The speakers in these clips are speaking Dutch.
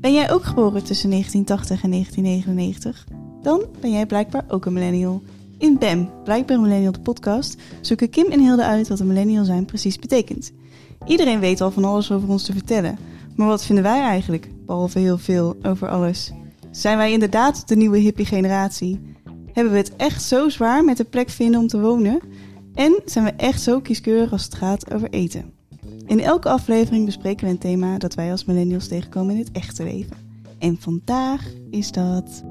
Ben jij ook geboren tussen 1980 en 1999? Dan ben jij blijkbaar ook een millennial. In BAM, Blijkbaar Millennial de podcast, zoeken Kim en Hilde uit wat een millennial zijn precies betekent. Iedereen weet al van alles over ons te vertellen. Maar wat vinden wij eigenlijk, behalve heel veel, over alles? Zijn wij inderdaad de nieuwe hippie generatie? Hebben we het echt zo zwaar met de plek vinden om te wonen? En zijn we echt zo kieskeurig als het gaat over eten? In elke aflevering bespreken we een thema dat wij als millennials tegenkomen in het echte leven. En vandaag is dat.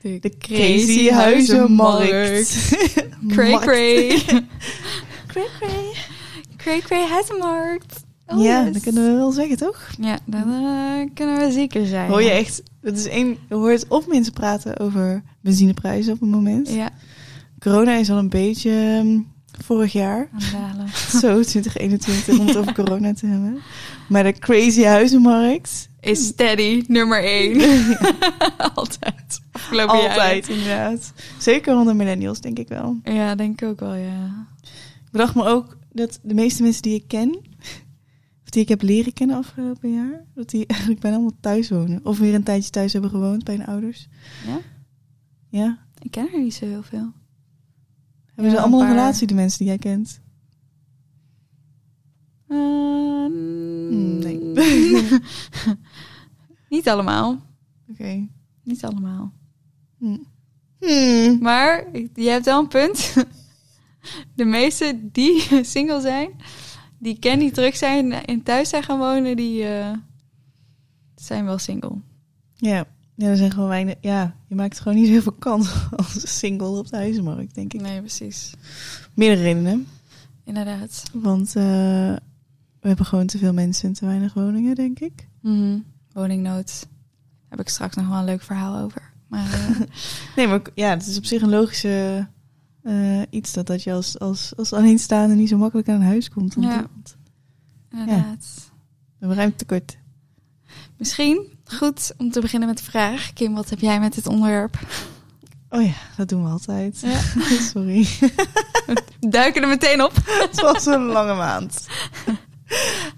De crazy huizenmarkt. Cray cray. Cray cray. Cray cray huizenmarkt. Oh, ja, yes. dat kunnen we wel zeggen, toch? Ja, dat eh, kunnen we zeker zijn. Hoor je echt, het is één, je hoort of mensen praten over benzineprijzen op het moment. Ja, Corona is al een beetje ehm, vorig jaar. Zo, 2021, om het over corona te hebben. Maar de crazy huizenmarkt. Is steady nummer één. Altijd. Afgelopen Altijd, inderdaad. Zeker onder millennials, denk ik wel. Ja, denk ik ook wel, ja. Ik bedacht me ook dat de meeste mensen die ik ken, of die ik heb leren kennen afgelopen jaar, dat die eigenlijk bijna allemaal thuis wonen. Of weer een tijdje thuis hebben gewoond bij hun ouders. Ja? Ja. Ik ken er niet zo heel veel. Hebben ze allemaal een relatie, de mensen die jij kent? Eh, nee. niet allemaal. Oké. Niet allemaal. Hm. Hmm. Maar je hebt wel een punt. De meeste die single zijn, die ken die terug zijn en thuis zijn gaan wonen, die eh, zijn wel single. Ja. Ja, er zijn gewoon weinig. Ja, je maakt gewoon niet zoveel kans als single op de huizenmarkt, denk ik. Nee, precies. Meerdere redenen. Inderdaad. Want eh, we hebben gewoon te veel mensen en te weinig woningen, denk ik. Mhm. Woningnood. Daar heb ik straks nog wel een leuk verhaal over. Maar eh, Nee, maar ja, het is op zich een logische eh, iets dat, dat je als, als, als alleenstaande niet zo makkelijk aan een huis komt. Ja. inderdaad. we hebben ruimte tekort. Misschien goed om te beginnen met de vraag. Kim, wat heb jij met dit onderwerp? Oh ja, dat doen we altijd. Ja. Sorry. We duiken er meteen op. Het was een lange maand.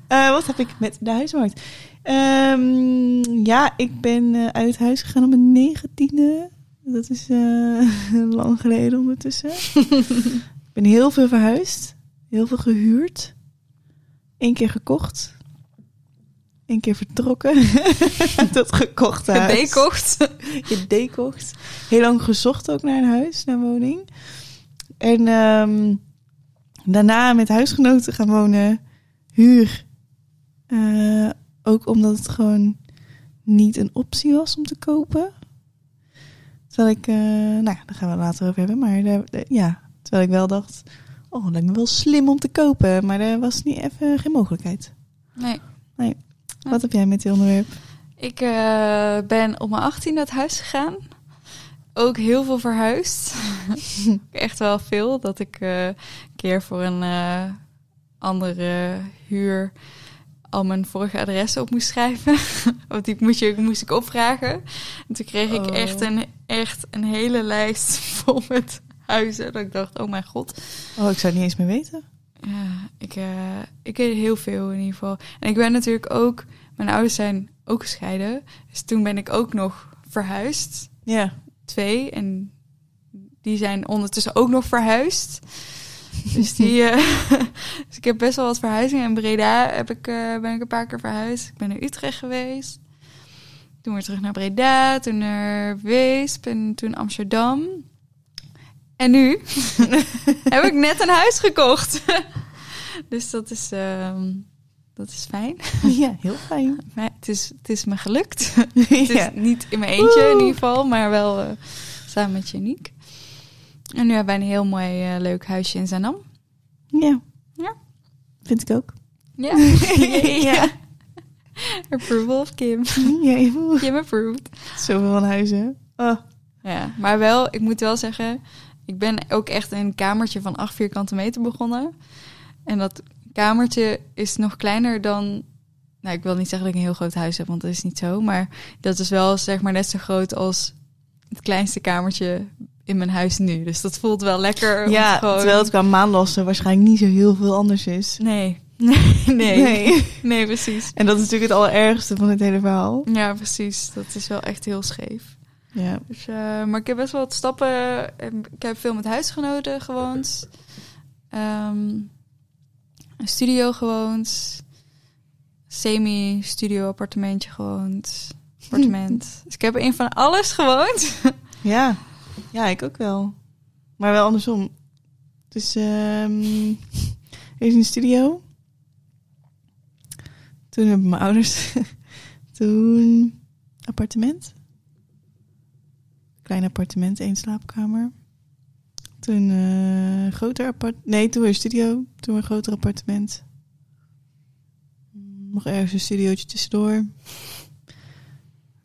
Eh, wat heb ik met de huismarkt? Ehm, ja, ik ben eh, uit huis gegaan op mijn negentiende. Dat is eh, lang geleden ondertussen. ik ben heel veel verhuisd. Heel veel gehuurd. Eén keer gekocht. Eén keer vertrokken. dat gekochte huis. Gedekocht. Je dekocht. Heel lang gezocht ook naar een huis, naar een woning. En ehm, daarna met huisgenoten gaan wonen. Huur. Eh, ook omdat het gewoon niet een optie was om te kopen. Terwijl ik, eh, nou ja, daar gaan we het later over hebben. Maar daar- ja, terwijl ik wel dacht, oh, dat lijkt me wel slim om te kopen. Maar er was niet even geen mogelijkheid. Nee. Wat heb jij met dit onderwerp? Ik eh, ben op mijn 18 uit huis gegaan. Ook heel veel verhuisd. Echt wel veel. Dat ik eh, een keer voor een eh, andere huur al mijn vorige adressen op moest schrijven. Want die moest, je, moest ik opvragen. En toen kreeg ik Oh. echt, een, echt een hele lijst vol met huizen. Dat ik dacht, oh mijn god. Oh, ik zou het niet eens meer weten. Ja, ik, eh, ik weet heel veel in ieder geval. En ik ben natuurlijk ook... Mijn ouders zijn ook gescheiden. Dus toen ben ik ook nog verhuisd. Ja. Twee. En die zijn ondertussen ook nog verhuisd. Dus, die, eh, dus ik heb best wel wat verhuizingen. In Breda heb ik, eh, ben ik een paar keer verhuisd. Ik ben naar Utrecht geweest. Toen weer terug naar Breda. Toen naar Weesp. En toen Amsterdam. En nu heb ik net een huis gekocht. dus dat is, ehm, dat is fijn. ja, heel fijn. Maar het, is, het is me gelukt. Het is niet in mijn eentje in ieder geval, maar wel eh, samen met Janiek. En nu hebben wij een heel mooi eh, leuk huisje in Zanam. ja. Ja. Vind ik ook. Ja. ja. Approval of Kim. Kim approved. Zoveel van huizen. Oh. Ja, maar wel, ik moet wel zeggen, ik ben ook echt in een kamertje van 8 vierkante meter begonnen. En dat kamertje is nog kleiner dan. Nou, ik wil niet zeggen dat ik een heel groot huis heb, want dat is niet zo. Maar dat is wel zeg maar net zo groot als het kleinste kamertje in mijn huis nu. Dus dat voelt wel lekker. Ja, gewoon... terwijl het qua maanlasten waarschijnlijk niet zo heel veel anders is. Nee, Nee, nee, nee. precies. En dat is natuurlijk het allerergste van het hele verhaal. Ja, precies. Dat is wel echt heel scheef. Ja. Dus, eh, maar ik heb best wel wat stappen. Ik heb veel met huisgenoten gewoond. Ehm, een studio gewoond. Semi-studio appartementje gewoond. Appartement. dus ik heb in van alles gewoond. Ja. Ja, ik ook wel. Maar wel andersom. Dus ehm eerst de studio. Toen hebben mijn ouders. Toen appartement. Klein appartement, één slaapkamer. Toen eh groter apart. Nee, toen weer studio. Toen weer groter appartement. Nog ergens een studiootje tussendoor.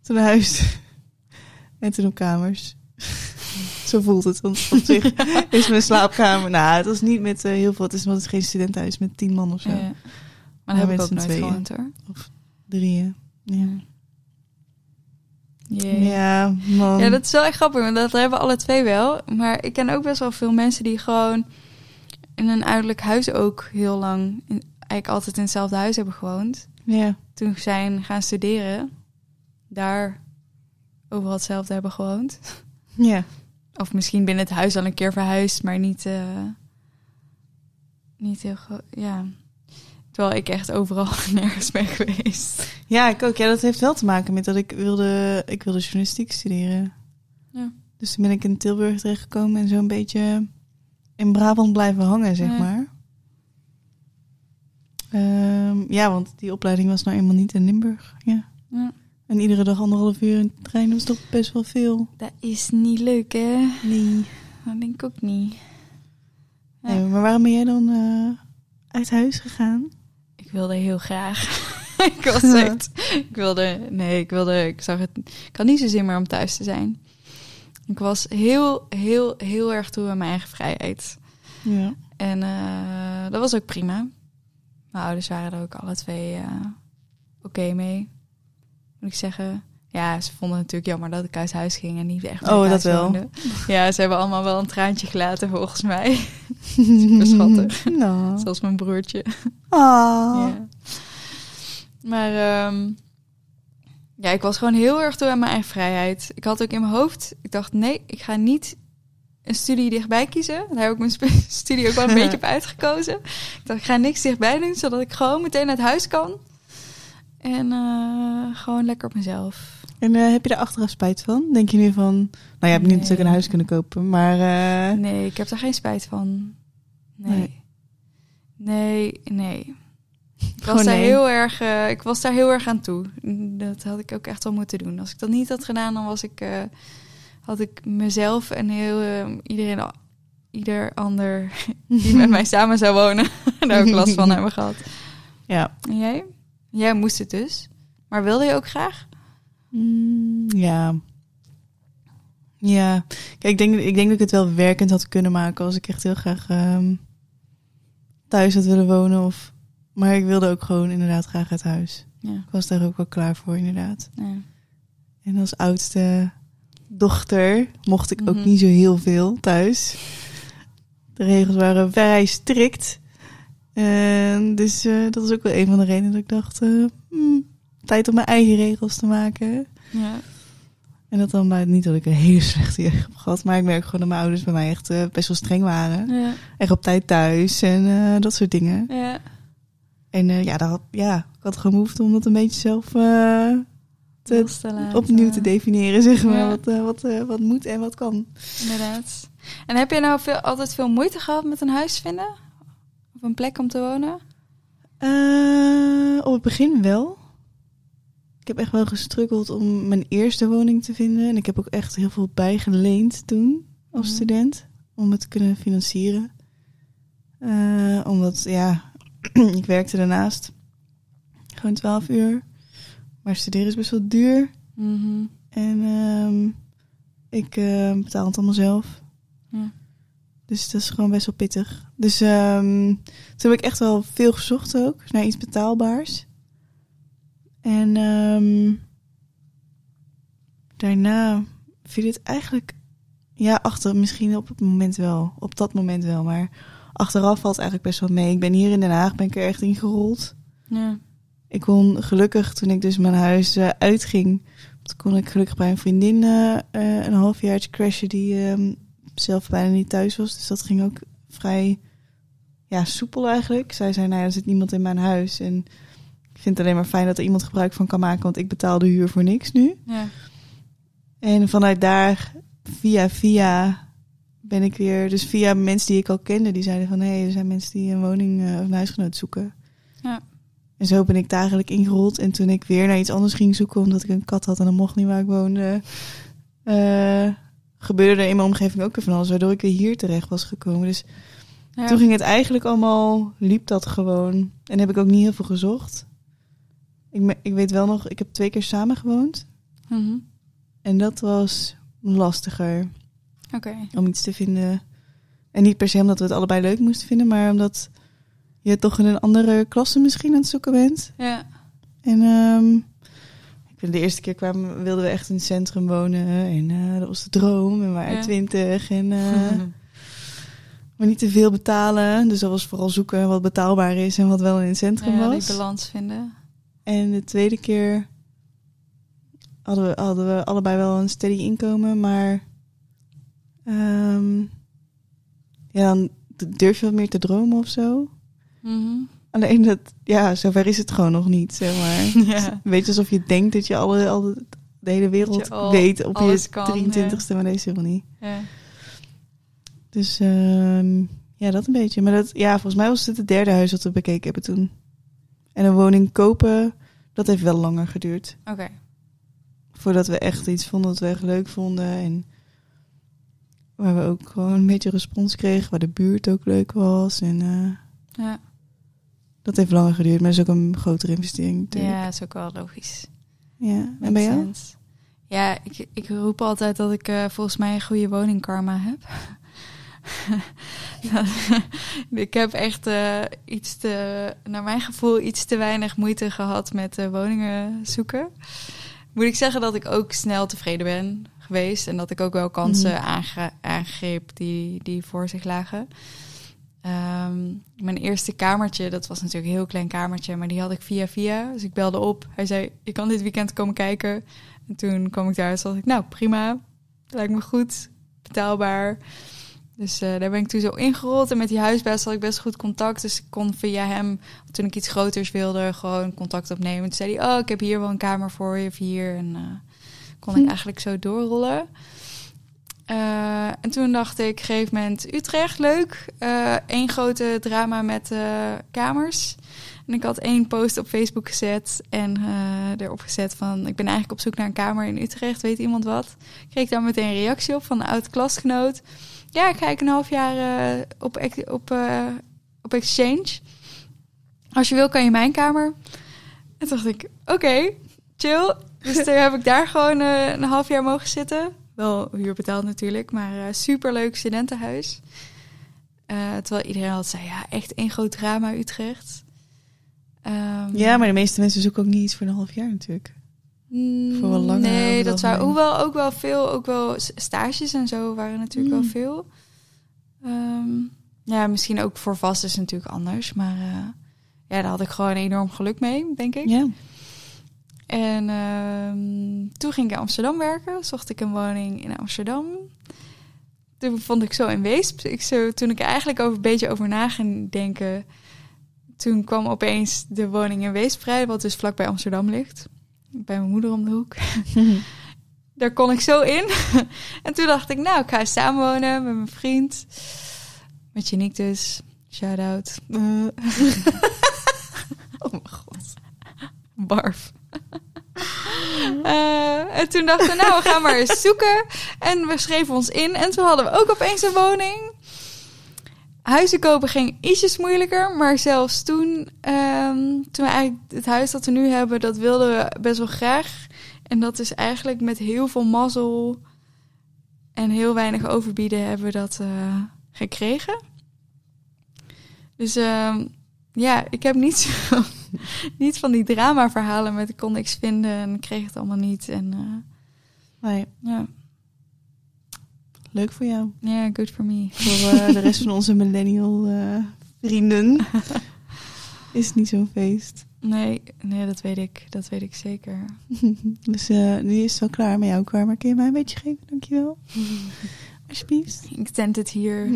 Toen een huis. En toen op kamers. Zo voelt het. Want op zich is mijn slaapkamer. Nou, het was niet met eh, heel veel. Het is, want het is geen studentenhuis met tien man of zo. Ja. Maar dat heb ik ook nooit gewoond hoor. Drieën. Ja. Ja, man. Ja, dat is wel echt grappig, want dat hebben we alle twee wel. Maar ik ken ook best wel veel mensen die gewoon in een ouderlijk huis ook heel lang, in, eigenlijk altijd in hetzelfde huis hebben gewoond. Ja. Toen zijn gaan studeren, daar overal hetzelfde hebben gewoond. Ja. Of misschien binnen het huis al een keer verhuisd, maar niet, eh, niet heel groot. Ja. Terwijl ik echt overal nergens ben geweest. Ja, ik ook. Ja, dat heeft wel te maken met dat ik wilde, ik wilde journalistiek studeren. Ja. Dus toen ben ik in Tilburg terechtgekomen en zo'n beetje in Brabant blijven hangen, zeg Ja. maar. Ehm, ja, want die opleiding was nou eenmaal niet in Limburg. Ja. Ja. En iedere dag anderhalf uur in de trein was toch best wel veel. Dat is niet leuk, hè? Nee. Dat denk ik ook niet. Nee, maar waarom ben jij dan eh, uit huis gegaan? Ik wilde heel graag. ik was echt. Ik wilde. Nee, ik wilde. Ik zag het. Ik had niet zo zin meer om thuis te zijn. Ik was heel, heel, heel erg toe aan mijn eigen vrijheid. Ja. En eh, dat was ook prima. Mijn ouders waren er ook alle twee eh, oké mee. Moet ik zeggen. Ja, ze vonden het natuurlijk jammer dat ik uit huis ging en niet echt Oh, dat wel. woonde. Ja, ze hebben allemaal wel een traantje gelaten volgens mij. Schattig. Nou. Zoals mijn broertje. Ah. Ja. Maar ehm, ja, ik was gewoon heel erg toe aan mijn eigen vrijheid. Ik had ook in mijn hoofd, ik dacht nee, ik ga niet een studie dichtbij kiezen. Daar heb ik mijn studie ook wel een beetje op uitgekozen. Ik dacht, ik ga niks dichtbij doen, zodat ik gewoon meteen uit huis kan. En eh, gewoon lekker op mezelf. En eh, heb je er achteraf spijt van? Denk je nu van... Nou, je hebt niet Nee. natuurlijk een huis kunnen kopen, maar... eh, Nee, ik heb daar geen spijt van. Nee. Nee, nee. Ik was, daar nee. heel erg, eh, ik was daar heel erg aan toe. Dat had ik ook echt wel moeten doen. Als ik dat niet had gedaan, dan was ik, had ik mezelf en heel iedereen, ieder ander die met mij samen zou wonen, daar ook last van hebben gehad. Ja. En jij? Jij moest het dus. Maar wilde je ook graag? Mm, ja. Ja. Kijk, ik denk, ik denk dat ik het wel werkend had kunnen maken als ik echt heel graag ehm, thuis had willen wonen. Of, maar ik wilde ook gewoon inderdaad graag uit huis. Ja. Ik was daar ook wel klaar voor, inderdaad. ja. En als oudste dochter mocht ik ook Mhm. niet zo heel veel thuis. De regels waren vrij strikt. En dus eh, dat was ook wel een van de redenen dat ik dacht... eh, hmm, tijd om mijn eigen regels te maken. ja. En dat dan bij niet dat ik een hele slechte jeugd heb gehad... maar ik merk gewoon dat mijn ouders bij mij echt eh, best wel streng waren. Ja. Echt op tijd thuis en eh, dat soort dingen. ja. En eh, ja, had, ja, ik had gewoon behoefte om dat een beetje zelf... te, opnieuw te definiëren, zeg maar. Ja. Wat, wat, wat moet en wat kan. Inderdaad. En heb je nou veel, altijd veel moeite gehad met een huis vinden? Of een plek om te wonen? Op het begin wel. Ik heb echt wel gestruggeld om mijn eerste woning te vinden. En ik heb ook echt heel veel bijgeleend toen als Mhm. student. Om het te kunnen financieren. Eh, omdat, ja, ik werkte daarnaast. Gewoon 12 uur. Maar studeren is best wel duur. Mhm. En ehm, ik eh, betaal het allemaal zelf. Ja. Dus dat is gewoon best wel pittig. Dus ehm, toen heb ik echt wel veel gezocht ook naar iets betaalbaars. En ehm, daarna viel het eigenlijk, ja, achter misschien op het moment wel, op dat moment wel, maar achteraf valt het eigenlijk best wel mee. Ik ben hier in Den Haag, ben ik er echt ingerold. Ja. Ik kon gelukkig, toen ik dus mijn huis eh, uitging, toen kon ik gelukkig bij een vriendin eh, een halfjaartje crashen die ehm, zelf bijna niet thuis was. Dus dat ging ook vrij ja, soepel eigenlijk. Zij zei, nou ja, er zit niemand in mijn huis. En ik vind het alleen maar fijn dat er iemand gebruik van kan maken, want ik betaal de huur voor niks nu. Ja. En vanuit daar, via via, ben ik weer... Dus via mensen die ik al kende, die zeiden van... hé, hey, er zijn mensen die een woning eh, of een huisgenoot zoeken. Ja. En zo ben ik daar eigenlijk ingerold. En toen ik weer naar iets anders ging zoeken, omdat ik een kat had en dat mocht niet waar ik woonde... eh, gebeurde er in mijn omgeving ook weer van alles, waardoor ik weer hier terecht was gekomen. Dus Ja. toen ging het eigenlijk allemaal, liep dat gewoon. En heb ik ook niet heel veel gezocht. Ik, ik weet wel nog, ik heb twee keer samen gewoond. Mhm. En dat was lastiger Oké. om iets te vinden. En niet per se omdat we het allebei leuk moesten vinden, maar omdat je toch in een andere klasse misschien aan het zoeken bent. Ja. En ehm, ik weet, de eerste keer kwamen, wilden we echt in het centrum wonen. En eh, dat was de droom. En we waren Ja. twintig. En eh, maar niet te veel betalen. Dus dat was vooral zoeken wat betaalbaar is en wat wel in het centrum ja, die was. balans vinden. En de tweede keer hadden we, hadden we allebei wel een steady inkomen, maar ehm, ja, dan durf je wat meer te dromen of zo. Mhm. Alleen dat, ja, zover is het gewoon nog niet, zeg maar. Ja. Weet je, alsof je denkt dat je alle, alle de hele wereld al weet op je alles kan, 23ste, maar deze helemaal niet. Ja. Dus ehm, ja, dat een beetje. Maar dat, ja, volgens mij was het het derde huis dat we bekeken hebben toen. En een woning kopen, dat heeft wel langer geduurd. Oké. Voordat we echt iets vonden dat we echt leuk vonden. En waar we ook gewoon een beetje respons kregen. Waar de buurt ook leuk was. En eh, Ja. dat heeft langer geduurd. Maar dat is ook een grotere investering natuurlijk. ja, is ook wel logisch. Ja. En bij jou? sense. Ja, ik, ik roep altijd dat ik eh, volgens mij een goede woningkarma heb. ik heb echt eh, iets te, naar mijn gevoel, iets te weinig moeite gehad met eh, woningen zoeken. Moet ik zeggen dat ik ook snel tevreden ben geweest en dat ik ook wel kansen aange- aangreep die, die voor zich lagen. Ehm, mijn eerste kamertje, dat was natuurlijk een heel klein kamertje, maar die had ik via via. Dus ik belde op. Hij zei, je kan dit weekend komen kijken. En toen kwam ik daar en zat ik, nou prima, lijkt me goed, betaalbaar. Dus eh, daar ben ik toen zo ingerold. En met die huisbaas had ik best goed contact. Dus ik kon via hem, toen ik iets groters wilde, gewoon contact opnemen. Toen zei hij, oh, ik heb hier wel een kamer voor je, of hier. En eh, kon ik Hm. eigenlijk zo doorrollen. Eh, en toen dacht ik, gegeven moment Utrecht, leuk. Eén grote drama met kamers. En ik had één post op Facebook gezet en eh, erop gezet van... ik ben eigenlijk op zoek naar een kamer in Utrecht, weet iemand wat? Kreeg daar meteen een reactie op van een oud klasgenoot. Ja, ik ik een half jaar eh, op, op, eh, op exchange. Als je wil, kan je mijn kamer. En toen dacht ik, oké, chill. Dus toen heb ik daar gewoon eh, een half jaar mogen zitten. Wel huur betaald natuurlijk, maar superleuk studentenhuis. Terwijl iedereen altijd zei, ja, echt één groot drama Utrecht. Ehm, Ja, maar de meeste mensen zoeken ook niet iets voor een half jaar natuurlijk. Mm, Voor wel langer Nee, dat zou hoewel ook wel veel, ook wel stages en zo waren natuurlijk Mm. wel veel. Ehm, ja, misschien ook voor vast is natuurlijk anders, maar eh, ja, daar had ik gewoon enorm geluk mee, denk ik. Ja. En ehm, toen ging ik in Amsterdam werken, zocht ik een woning in Amsterdam. Toen vond ik zo in Weesp. Ik zo, toen ik er eigenlijk over, een beetje over na ging denken, toen kwam opeens de woning in Weesp vrij, wat dus vlakbij Amsterdam ligt. Bij mijn moeder om de hoek. Daar kon ik zo in. en toen dacht ik, nou, ik ga samenwonen met mijn vriend. Met Janiek dus. Shout-out. Oh mijn god. Barf. Eh, en toen dachten we, nou, we gaan maar eens zoeken. En we schreven ons in. En toen hadden we ook opeens een woning. Huizen kopen ging ietsjes moeilijker. Maar zelfs toen, ehm, toen we eigenlijk het huis dat we nu hebben, dat wilden we best wel graag. En dat is eigenlijk met heel veel mazzel en heel weinig overbieden hebben we dat eh, gekregen. Dus ehm, ja, ik heb niet zo niet van die drama-verhalen met ik kon niks vinden en kreeg het allemaal niet. En eh, Nee. ja. Leuk voor jou. Ja, good for me. Voor eh, de rest van onze millennial eh, vrienden is het niet zo'n feest. Nee, nee, dat weet ik. Dat weet ik zeker. Dus eh, nu is het wel klaar met jou klaar. Maar kun je mij een beetje geven? Dankjewel. Alsjeblieft. Ik tent het hier.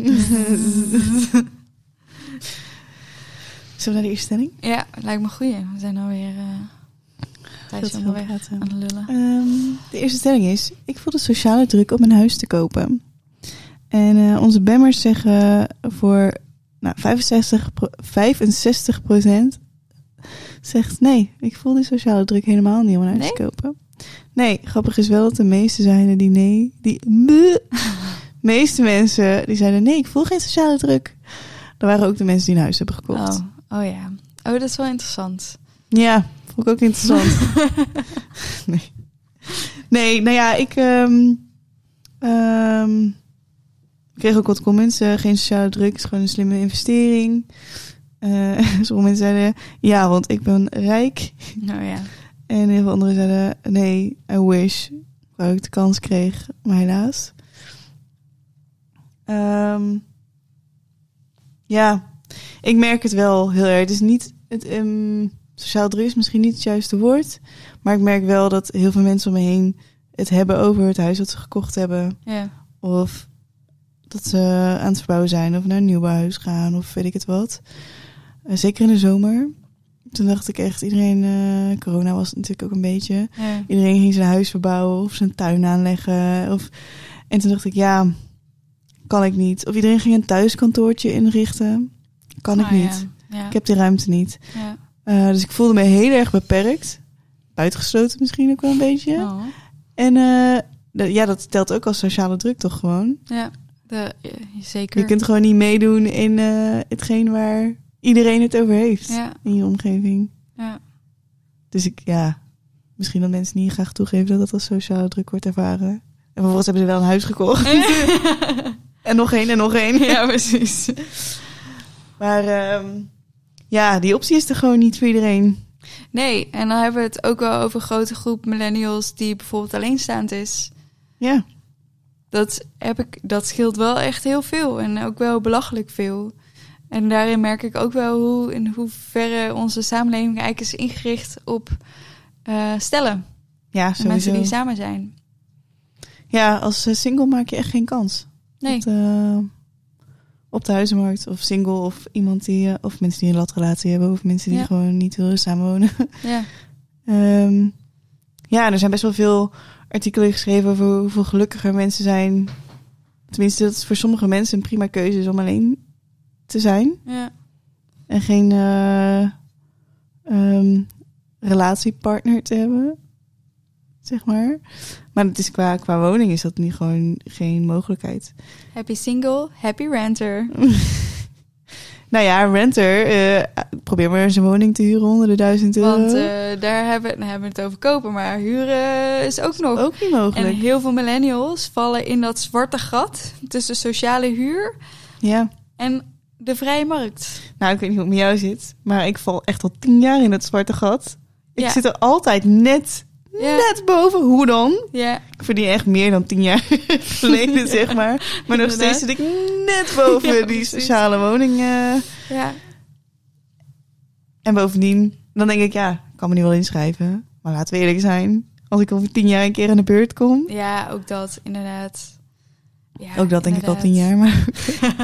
Zullen we naar de eerste stelling? Ja, lijkt me goed. We zijn alweer uh, onderweg aan het lullen. Ehm, de eerste stelling is: Ik voel de sociale druk om een huis te kopen. En eh, onze bammers zeggen voor nou, 65, pro- 65 zegt nee. Ik voel die sociale druk helemaal niet om een huis Nee? te kopen. Nee, grappig is wel dat de meeste zeiden die nee. Die de meeste mensen die zeiden nee, ik voel geen sociale druk. Er waren ook de mensen die een huis hebben gekocht. Oh, oh ja. Oh, dat is wel interessant. Ja, vond ik ook interessant. nee. Nee, nou ja, ik ehm, ehm, ik kreeg ook wat comments. eh, geen sociale druk, is gewoon een slimme investering. Sommige mensen zeiden, ja, want ik ben rijk. Nou ja. En heel veel anderen zeiden, nee, I wish. Waar ik de kans kreeg, maar helaas. Ehm, ja, ik merk het wel heel erg. Het is niet, het, ehm, sociaal druk is misschien niet het juiste woord. Maar ik merk wel dat heel veel mensen om me heen het hebben over het huis dat ze gekocht hebben. Ja. Of dat ze aan het verbouwen zijn of naar een nieuwbouwhuis gaan of weet ik het wat. Eh, zeker in de zomer. Toen dacht ik echt, iedereen, eh, corona was het natuurlijk ook een beetje. ja. Iedereen ging zijn huis verbouwen of zijn tuin aanleggen. Of... En toen dacht ik, ja, kan ik niet. Of iedereen ging een thuiskantoortje inrichten. Kan ik Ah, niet. Ja. Ja. Ik heb die ruimte niet. ja. Eh, dus ik voelde me heel erg beperkt. Buitengesloten misschien ook wel een beetje. Oh. En ja, dat telt ook als sociale druk toch gewoon. Ja. De, ja, zeker. Je kunt gewoon niet meedoen in eh, hetgeen waar iedereen het over heeft Ja. in je omgeving. Ja. Dus ik, ja, misschien dat mensen niet graag toegeven dat dat als sociale druk wordt ervaren. En vervolgens hebben ze wel een huis gekocht. en nog één en nog één. ja, precies. Maar ehm, ja, die optie is er gewoon niet voor iedereen. Nee, en dan hebben we het ook wel over een grote groep millennials die bijvoorbeeld alleenstaand is. Ja, Dat, heb ik, dat scheelt wel echt heel veel en ook wel belachelijk veel. En daarin merk ik ook wel hoe in hoeverre onze samenleving eigenlijk is ingericht op eh, stellen. ja En mensen die samen zijn. Ja, als eh, single maak je echt geen kans. Nee. Op, de, op de huizenmarkt. Of single of iemand die... eh, of mensen die een latrelatie hebben. Of mensen die Ja. gewoon niet willen samenwonen. Ja, Ehm, ja, er zijn best wel veel artikelen geschreven over hoeveel gelukkiger mensen zijn. Tenminste, dat het voor sommige mensen een prima keuze is om alleen te zijn. ja, En geen eh, ehm, relatiepartner te hebben. Zeg maar. Maar het is qua, qua woning is dat nu gewoon geen mogelijkheid. happy single, happy renter. Nou ja, renter. eh, probeer maar eens een woning te huren onder de duizend euro. Want eh, daar hebben, nou hebben we het over kopen, maar huren is ook nog. Ook niet mogelijk. En heel veel millennials vallen in dat zwarte gat tussen sociale huur Ja. en de vrije markt. Nou, ik weet niet hoe het met jou zit. Maar ik val echt al tien jaar in dat zwarte gat. Ik Ja. zit er altijd net, Ja. net boven. Hoe dan? Ja, Ik verdien echt meer dan tien jaar geleden, zeg maar. Maar nog steeds zit ik net boven Ja, die sociale woning. eh. ja, En bovendien, dan denk ik, ja, ik kan me nu wel inschrijven. Maar laten we eerlijk zijn. Als ik over tien jaar een keer in de beurt kom. ja, ook dat inderdaad. Ja, ook dat denk ik al tien jaar. Maar,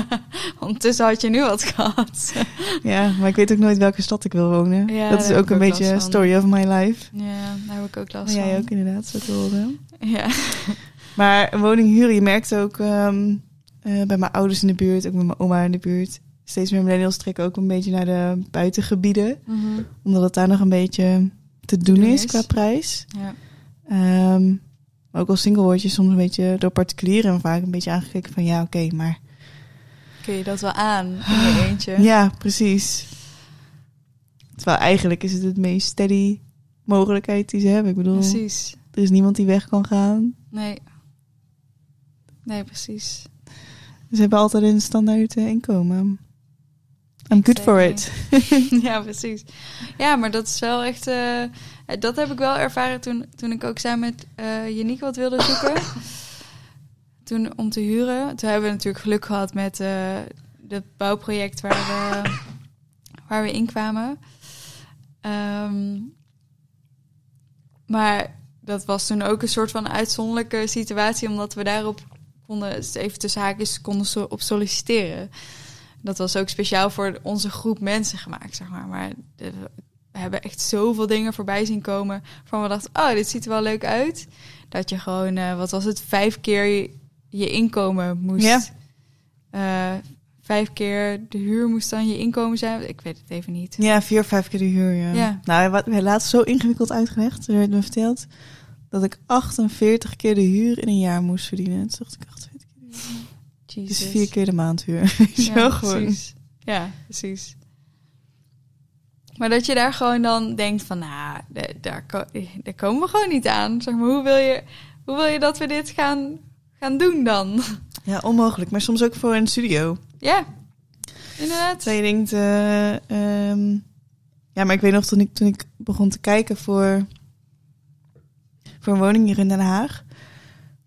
Ondertussen had je nu wat gehad. ja, maar ik weet ook nooit welke stad ik wil wonen. Ja, dat is ook een ook beetje story of my life. ja, daar heb ik ook last van. jij ook inderdaad, zo te horen. Ja. Maar een woning huren, je merkt ook ehm, eh, bij mijn ouders in de buurt, ook bij mijn oma in de buurt. Steeds meer millennials trekken ook een beetje naar de buitengebieden. Mhm. Omdat het daar nog een beetje te doen, doen is is. qua prijs. ja. Ehm, maar ook als single word je soms een beetje door particulieren vaak een beetje aangekeken van ja, oké, maar... Kun je dat wel aan in je eentje? Ja, precies. Terwijl eigenlijk is het het meest steady mogelijkheid die ze hebben. Ik bedoel, Precies. er is niemand die weg kan gaan. Nee. Nee, precies. Ze hebben altijd een standaard eh, inkomen. I'm good for it. ja, precies. Ja, maar dat is wel echt... eh, dat heb ik wel ervaren toen, toen ik ook samen met eh Janiek wat wilde zoeken. toen om te huren. Toen hebben we natuurlijk geluk gehad met eh het bouwproject waar we, waar we in kwamen. Ehm, maar dat was toen ook een soort van uitzonderlijke situatie, omdat we daarop konden, even tussen haakjes, konden so- op solliciteren. Dat was ook speciaal voor onze groep mensen gemaakt, zeg maar. Maar de- we hebben echt zoveel dingen voorbij zien komen. Van we dachten, oh, dit ziet er wel leuk uit. Dat je gewoon, eh, wat was het, vijf keer je, je inkomen moest. Ja. Eh, vijf keer de huur moest dan je inkomen zijn. Ik weet het even niet. Ja, vier of vijf keer de huur, ja. Ja. Nou, wat hij laatst zo ingewikkeld uitgelegd. Er werd me verteld dat ik 48 keer de huur in een jaar moest verdienen. Toen dacht ik 48 keer de huur. Dus vier keer de maandhuur. Zo Ja, gewoon. precies. Ja, precies. Maar dat je daar gewoon dan denkt van, nou, da- daar, daar komen we gewoon niet aan. Zeg maar, hoe wil je, hoe wil je dat we dit gaan, gaan doen dan? Ja, onmogelijk. Maar soms ook voor een studio. ja, inderdaad. Dat je denkt... eh, ehm, ja, maar ik weet nog toen ik, toen ik begon te kijken voor, voor een woning hier in Den Haag.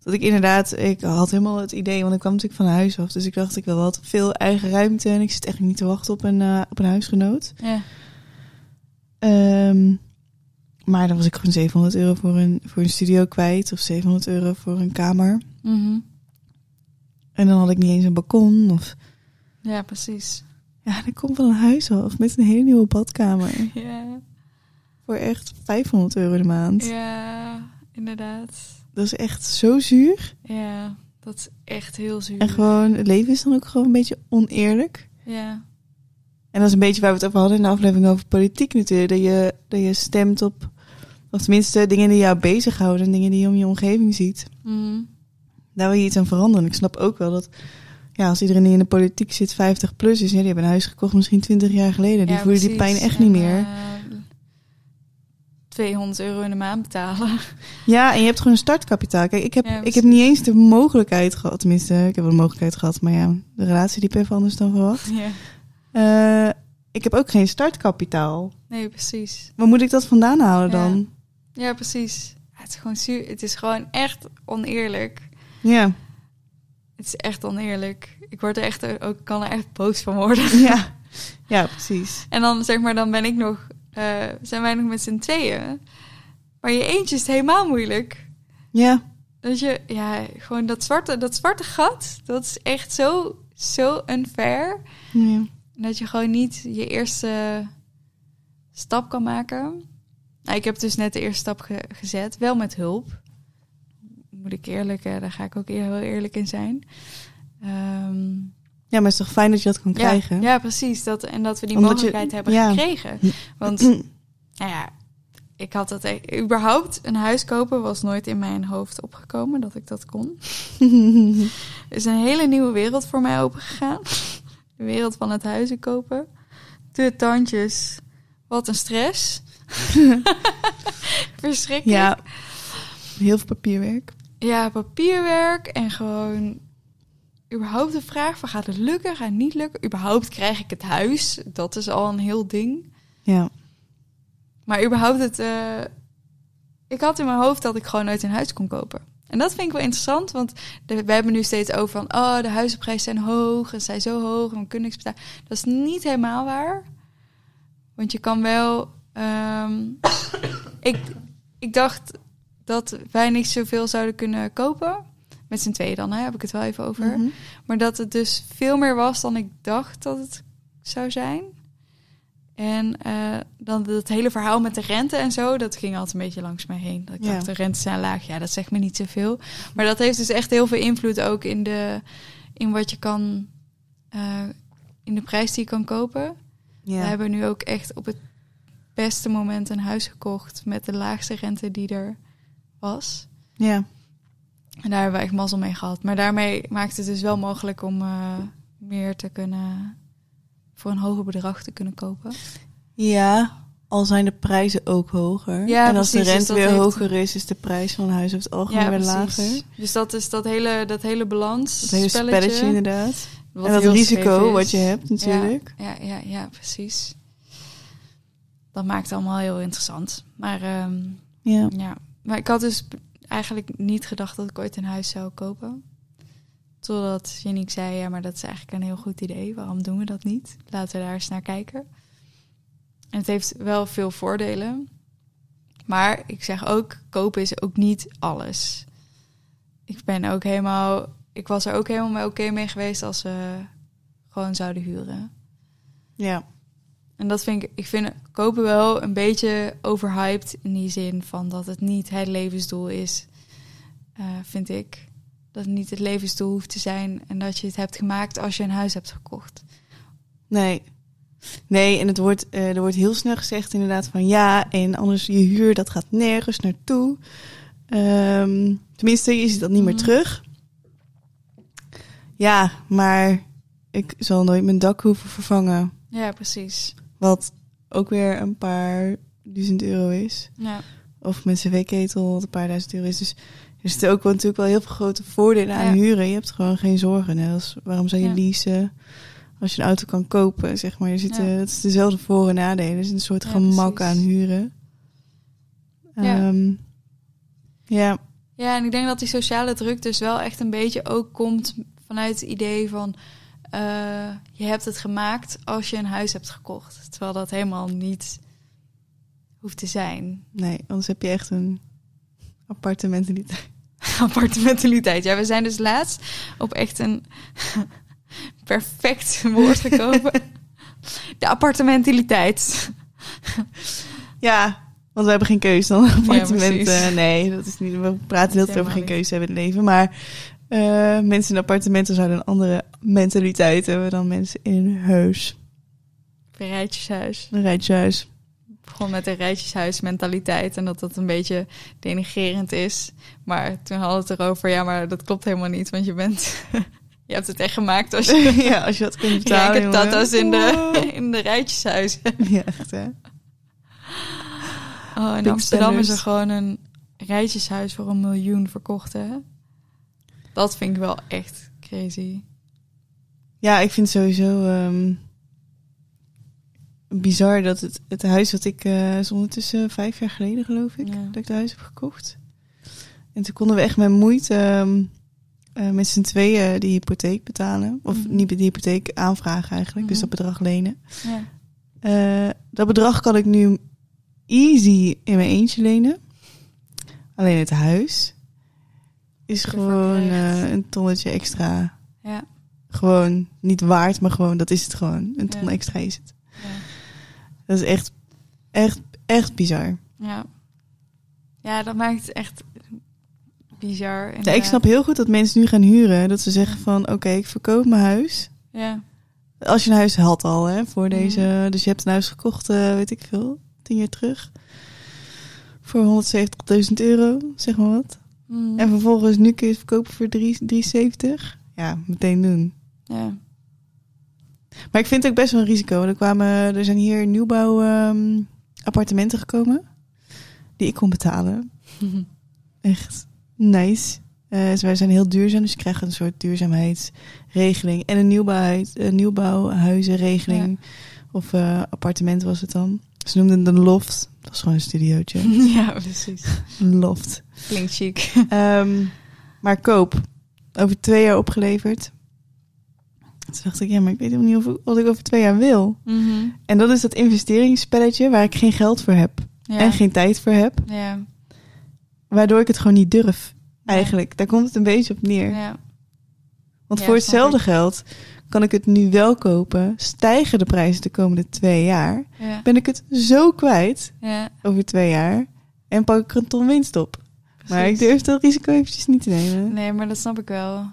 Dat ik inderdaad... Ik had helemaal het idee, want ik kwam natuurlijk van huis af. Dus ik dacht, ik wil wat veel eigen ruimte. En ik zit echt niet te wachten op een, eh, op een huisgenoot. Ja, Ehm, maar dan was ik gewoon 700 euro voor een, voor een studio kwijt. Of 700 euro voor een kamer. Mhm. En dan had ik niet eens een balkon. Of ja precies. ja, en ik kom van een huis af met een hele nieuwe badkamer. Ja, Voor echt 500 euro de maand. ja, inderdaad. Dat is echt zo zuur. Ja, dat is echt heel zuur. En gewoon, het leven is dan ook gewoon een beetje oneerlijk. Ja, En dat is een beetje waar we het over hadden in de aflevering over politiek natuurlijk. Dat je, dat je stemt op, of tenminste dingen die jou bezighouden. En dingen die je om je omgeving ziet. Mhm. Daar wil je iets aan veranderen. Ik snap ook wel dat, ja, als iedereen die in de politiek zit 50 plus is. Ja, die hebben een huis gekocht misschien 20 jaar geleden. Die Ja, voelen die pijn echt En, niet meer. eh, 200 euro in de maand betalen. Ja, en je hebt gewoon een startkapitaal. Kijk, ik heb, Ja, ik heb niet eens de mogelijkheid gehad. Tenminste, ik heb wel de mogelijkheid gehad. Maar ja, de relatie liep even anders dan verwacht. ja. Eh, ik heb ook geen startkapitaal. Nee, precies. Waar moet ik dat vandaan halen Ja. dan? Ja, precies. Het is gewoon zuur. Het is gewoon echt oneerlijk. Ja. Het is echt oneerlijk. Ik word er echt ook kan er echt boos van worden. Ja, ja precies. En dan zeg maar, dan ben ik nog, eh, zijn wij nog met z'n tweeën. Maar je eentje is helemaal moeilijk. Ja, Dat je, ja, gewoon dat zwarte, dat zwarte gat, dat is echt zo, zo unfair. ja. Dat je gewoon niet je eerste stap kan maken. Nou, ik heb dus net de eerste stap ge- gezet, wel met hulp. Moet ik eerlijk, eh, daar ga ik ook heel eerlijk in zijn. Ehm, ja, maar het is toch fijn dat je dat kan ja, krijgen? ja, precies. Dat, en dat we die Omdat je- mogelijkheid hebben ja. gekregen. Want, nou ja, ik had dat... e- überhaupt een huis kopen was nooit in mijn hoofd opgekomen dat ik dat kon. Is een hele nieuwe wereld voor mij opengegaan. De wereld van het huizen kopen. De tandjes. Wat een stress. Verschrikkelijk. ja, heel veel papierwerk. Ja, papierwerk en gewoon überhaupt de vraag van gaat het lukken, gaat het niet lukken? Überhaupt krijg ik het huis? Dat is al een heel ding. Ja, Maar überhaupt het... eh, ik had in mijn hoofd dat ik gewoon nooit een huis kon kopen. En dat vind ik wel interessant, want de, we hebben nu steeds over van... oh, de huizenprijzen zijn hoog en zijn zo hoog en we kunnen niks betalen. Dat is niet helemaal waar. Want je kan wel... ehm, ik, ik dacht dat wij niet zoveel zouden kunnen kopen. Met z'n tweeën dan, hè, heb ik het wel even over. Mhm. Maar dat het dus veel meer was dan ik dacht dat het zou zijn. En eh, dan dat hele verhaal met de rente en zo, dat ging altijd een beetje langs mij heen. Dat ik Ja. dacht, de rente zijn laag. Ja, dat zegt me niet zoveel. Maar dat heeft dus echt heel veel invloed ook in, de, in wat je kan, eh, in de prijs die je kan kopen. We ja. hebben nu ook echt op het beste moment een huis gekocht met de laagste rente die er was. ja. En daar hebben we echt mazzel mee gehad. Maar daarmee maakt het dus wel mogelijk om eh, meer te kunnen... voor een hoger bedrag te kunnen kopen. Ja, al zijn de prijzen ook hoger. Ja, en als de precies, dus rente weer heeft- hoger is, is de prijs van een huis over het algemeen weer lager. Dus dat is dat hele, dat hele balans. Dat hele spelletje, inderdaad. wat en dat risico wat je hebt natuurlijk. Ja, ja, ja, ja, precies. Dat maakt het allemaal heel interessant. Maar ehm, Ja. ja, maar ik had dus eigenlijk niet gedacht dat ik ooit een huis zou kopen. Totdat Janiek zei, ja, maar dat is eigenlijk een heel goed idee. Waarom doen we dat niet? Laten we daar eens naar kijken. En het heeft wel veel voordelen. Maar ik zeg ook, kopen is ook niet alles. Ik ben ook helemaal, ik was er ook helemaal mee oké mee geweest als ze gewoon zouden huren. Ja. En dat vind ik, ik vind kopen wel een beetje overhyped in die zin van dat het niet het levensdoel is, eh, vind ik. Dat het niet het levensdoel hoeft te zijn en dat je het hebt gemaakt als je een huis hebt gekocht. Nee. Nee, en het wordt, eh, er wordt heel snel gezegd inderdaad van ja, en anders je huur, dat gaat nergens naartoe. Ehm, tenminste, je ziet dat niet meer Mhm. terug. Ja, maar ik zal nooit mijn dak hoeven vervangen. Ja, precies. Wat ook weer een paar duizend euro is. Ja, Of mijn cv-ketel wat een paar duizend euro is. Dus er zitten ook wel, natuurlijk wel heel veel grote voordelen aan Ja. huren. Je hebt gewoon geen zorgen. Als, waarom zou je Ja. leasen als je een auto kan kopen? Zeg maar. Er zitten, Ja. Het is dezelfde voor- en nadelen. Er is een soort gemak precies. aan huren. Ja. Ehm, ja. Ja, en ik denk dat die sociale druk dus wel echt een beetje ook komt vanuit het idee van eh, je hebt het gemaakt als je een huis hebt gekocht. Terwijl dat helemaal niet hoeft te zijn. nee, anders heb je echt een appartementaliteit. Appartementaliteit. Ja, we zijn dus laatst op echt een perfect woord gekomen. De appartementaliteit. Ja, want we hebben geen keuze dan een appartement. precies. eh, nee, dat is niet. We praten heel veel over geen keuze hebben in het leven. Maar eh, mensen in appartementen zouden een andere mentaliteit hebben dan mensen in een huis. Een rijtjeshuis. Een rijtjeshuis. Begon met een rijtjeshuismentaliteit en dat dat een beetje denigerend is. Maar toen hadden we het erover, ja, maar dat klopt helemaal niet, want je bent, je hebt het echt gemaakt als je ja, als je dat kunt betalen. jongen. tata's in de, in de rijtjeshuizen. Ja, echt hè. Oh, in Big Amsterdam is er gewoon een rijtjeshuis voor een miljoen verkocht, hè? Dat vind ik wel echt crazy. Ja, ik vind sowieso ehm, bizar dat het, het huis wat ik eh is ondertussen vijf jaar geleden geloof ik, Ja. dat ik het huis heb gekocht. En toen konden we echt met moeite eh, met z'n tweeën die hypotheek betalen. Of Mhm. niet de hypotheek aanvragen eigenlijk, dus Mhm. dat bedrag lenen. Ja. Eh, dat bedrag kan ik nu easy in mijn eentje lenen. Alleen het huis is Ervoor gewoon een tonnetje extra. Ja. Gewoon niet waard, maar gewoon, dat is het gewoon. Een ton Ja. extra is het. Dat is echt, echt, echt bizar. Ja. Ja, dat maakt het echt bizar. Ja, ik snap heel goed dat mensen nu gaan huren. Dat ze zeggen van, oké, ik verkoop mijn huis. Ja. Als je een huis had al, hè, voor Mhm. deze... Dus je hebt een huis gekocht, eh, weet ik veel, tien jaar terug. Voor 170.000 euro, zeg maar wat. Mm. En vervolgens nu kun je het verkopen voor 3 370. Ja, meteen doen. Ja. Maar ik vind het ook best wel een risico. Er, kwamen, er zijn hier nieuwbouw ehm, appartementen gekomen. Die ik kon betalen. Echt nice. Eh dus wij zijn heel duurzaam. Dus je krijgt een soort duurzaamheidsregeling. En een, nieuwbouwhuis, een nieuwbouwhuizenregeling. Of eh, appartement was het dan. Ze noemden het een loft. Dat was gewoon een studiootje. ja, precies. Een loft. Klinkt chic. Ehm, maar koop. Over twee jaar opgeleverd. Toen dacht ik, ja, maar ik weet helemaal niet of, wat ik over twee jaar wil. Mhm. En dat is dat investeringsspelletje waar ik geen geld voor heb. Ja. En geen tijd voor heb. Ja. Waardoor ik het gewoon niet durf. Eigenlijk. Daar komt het een beetje op neer. Ja. Want voor hetzelfde ik. geld kan ik het nu wel kopen. Stijgen de prijzen de komende twee jaar. Ja. Ben ik het zo kwijt over twee jaar. En pak ik er een ton winst op. Maar ik durf dat risico eventjes niet te nemen. Nee, maar dat snap ik wel.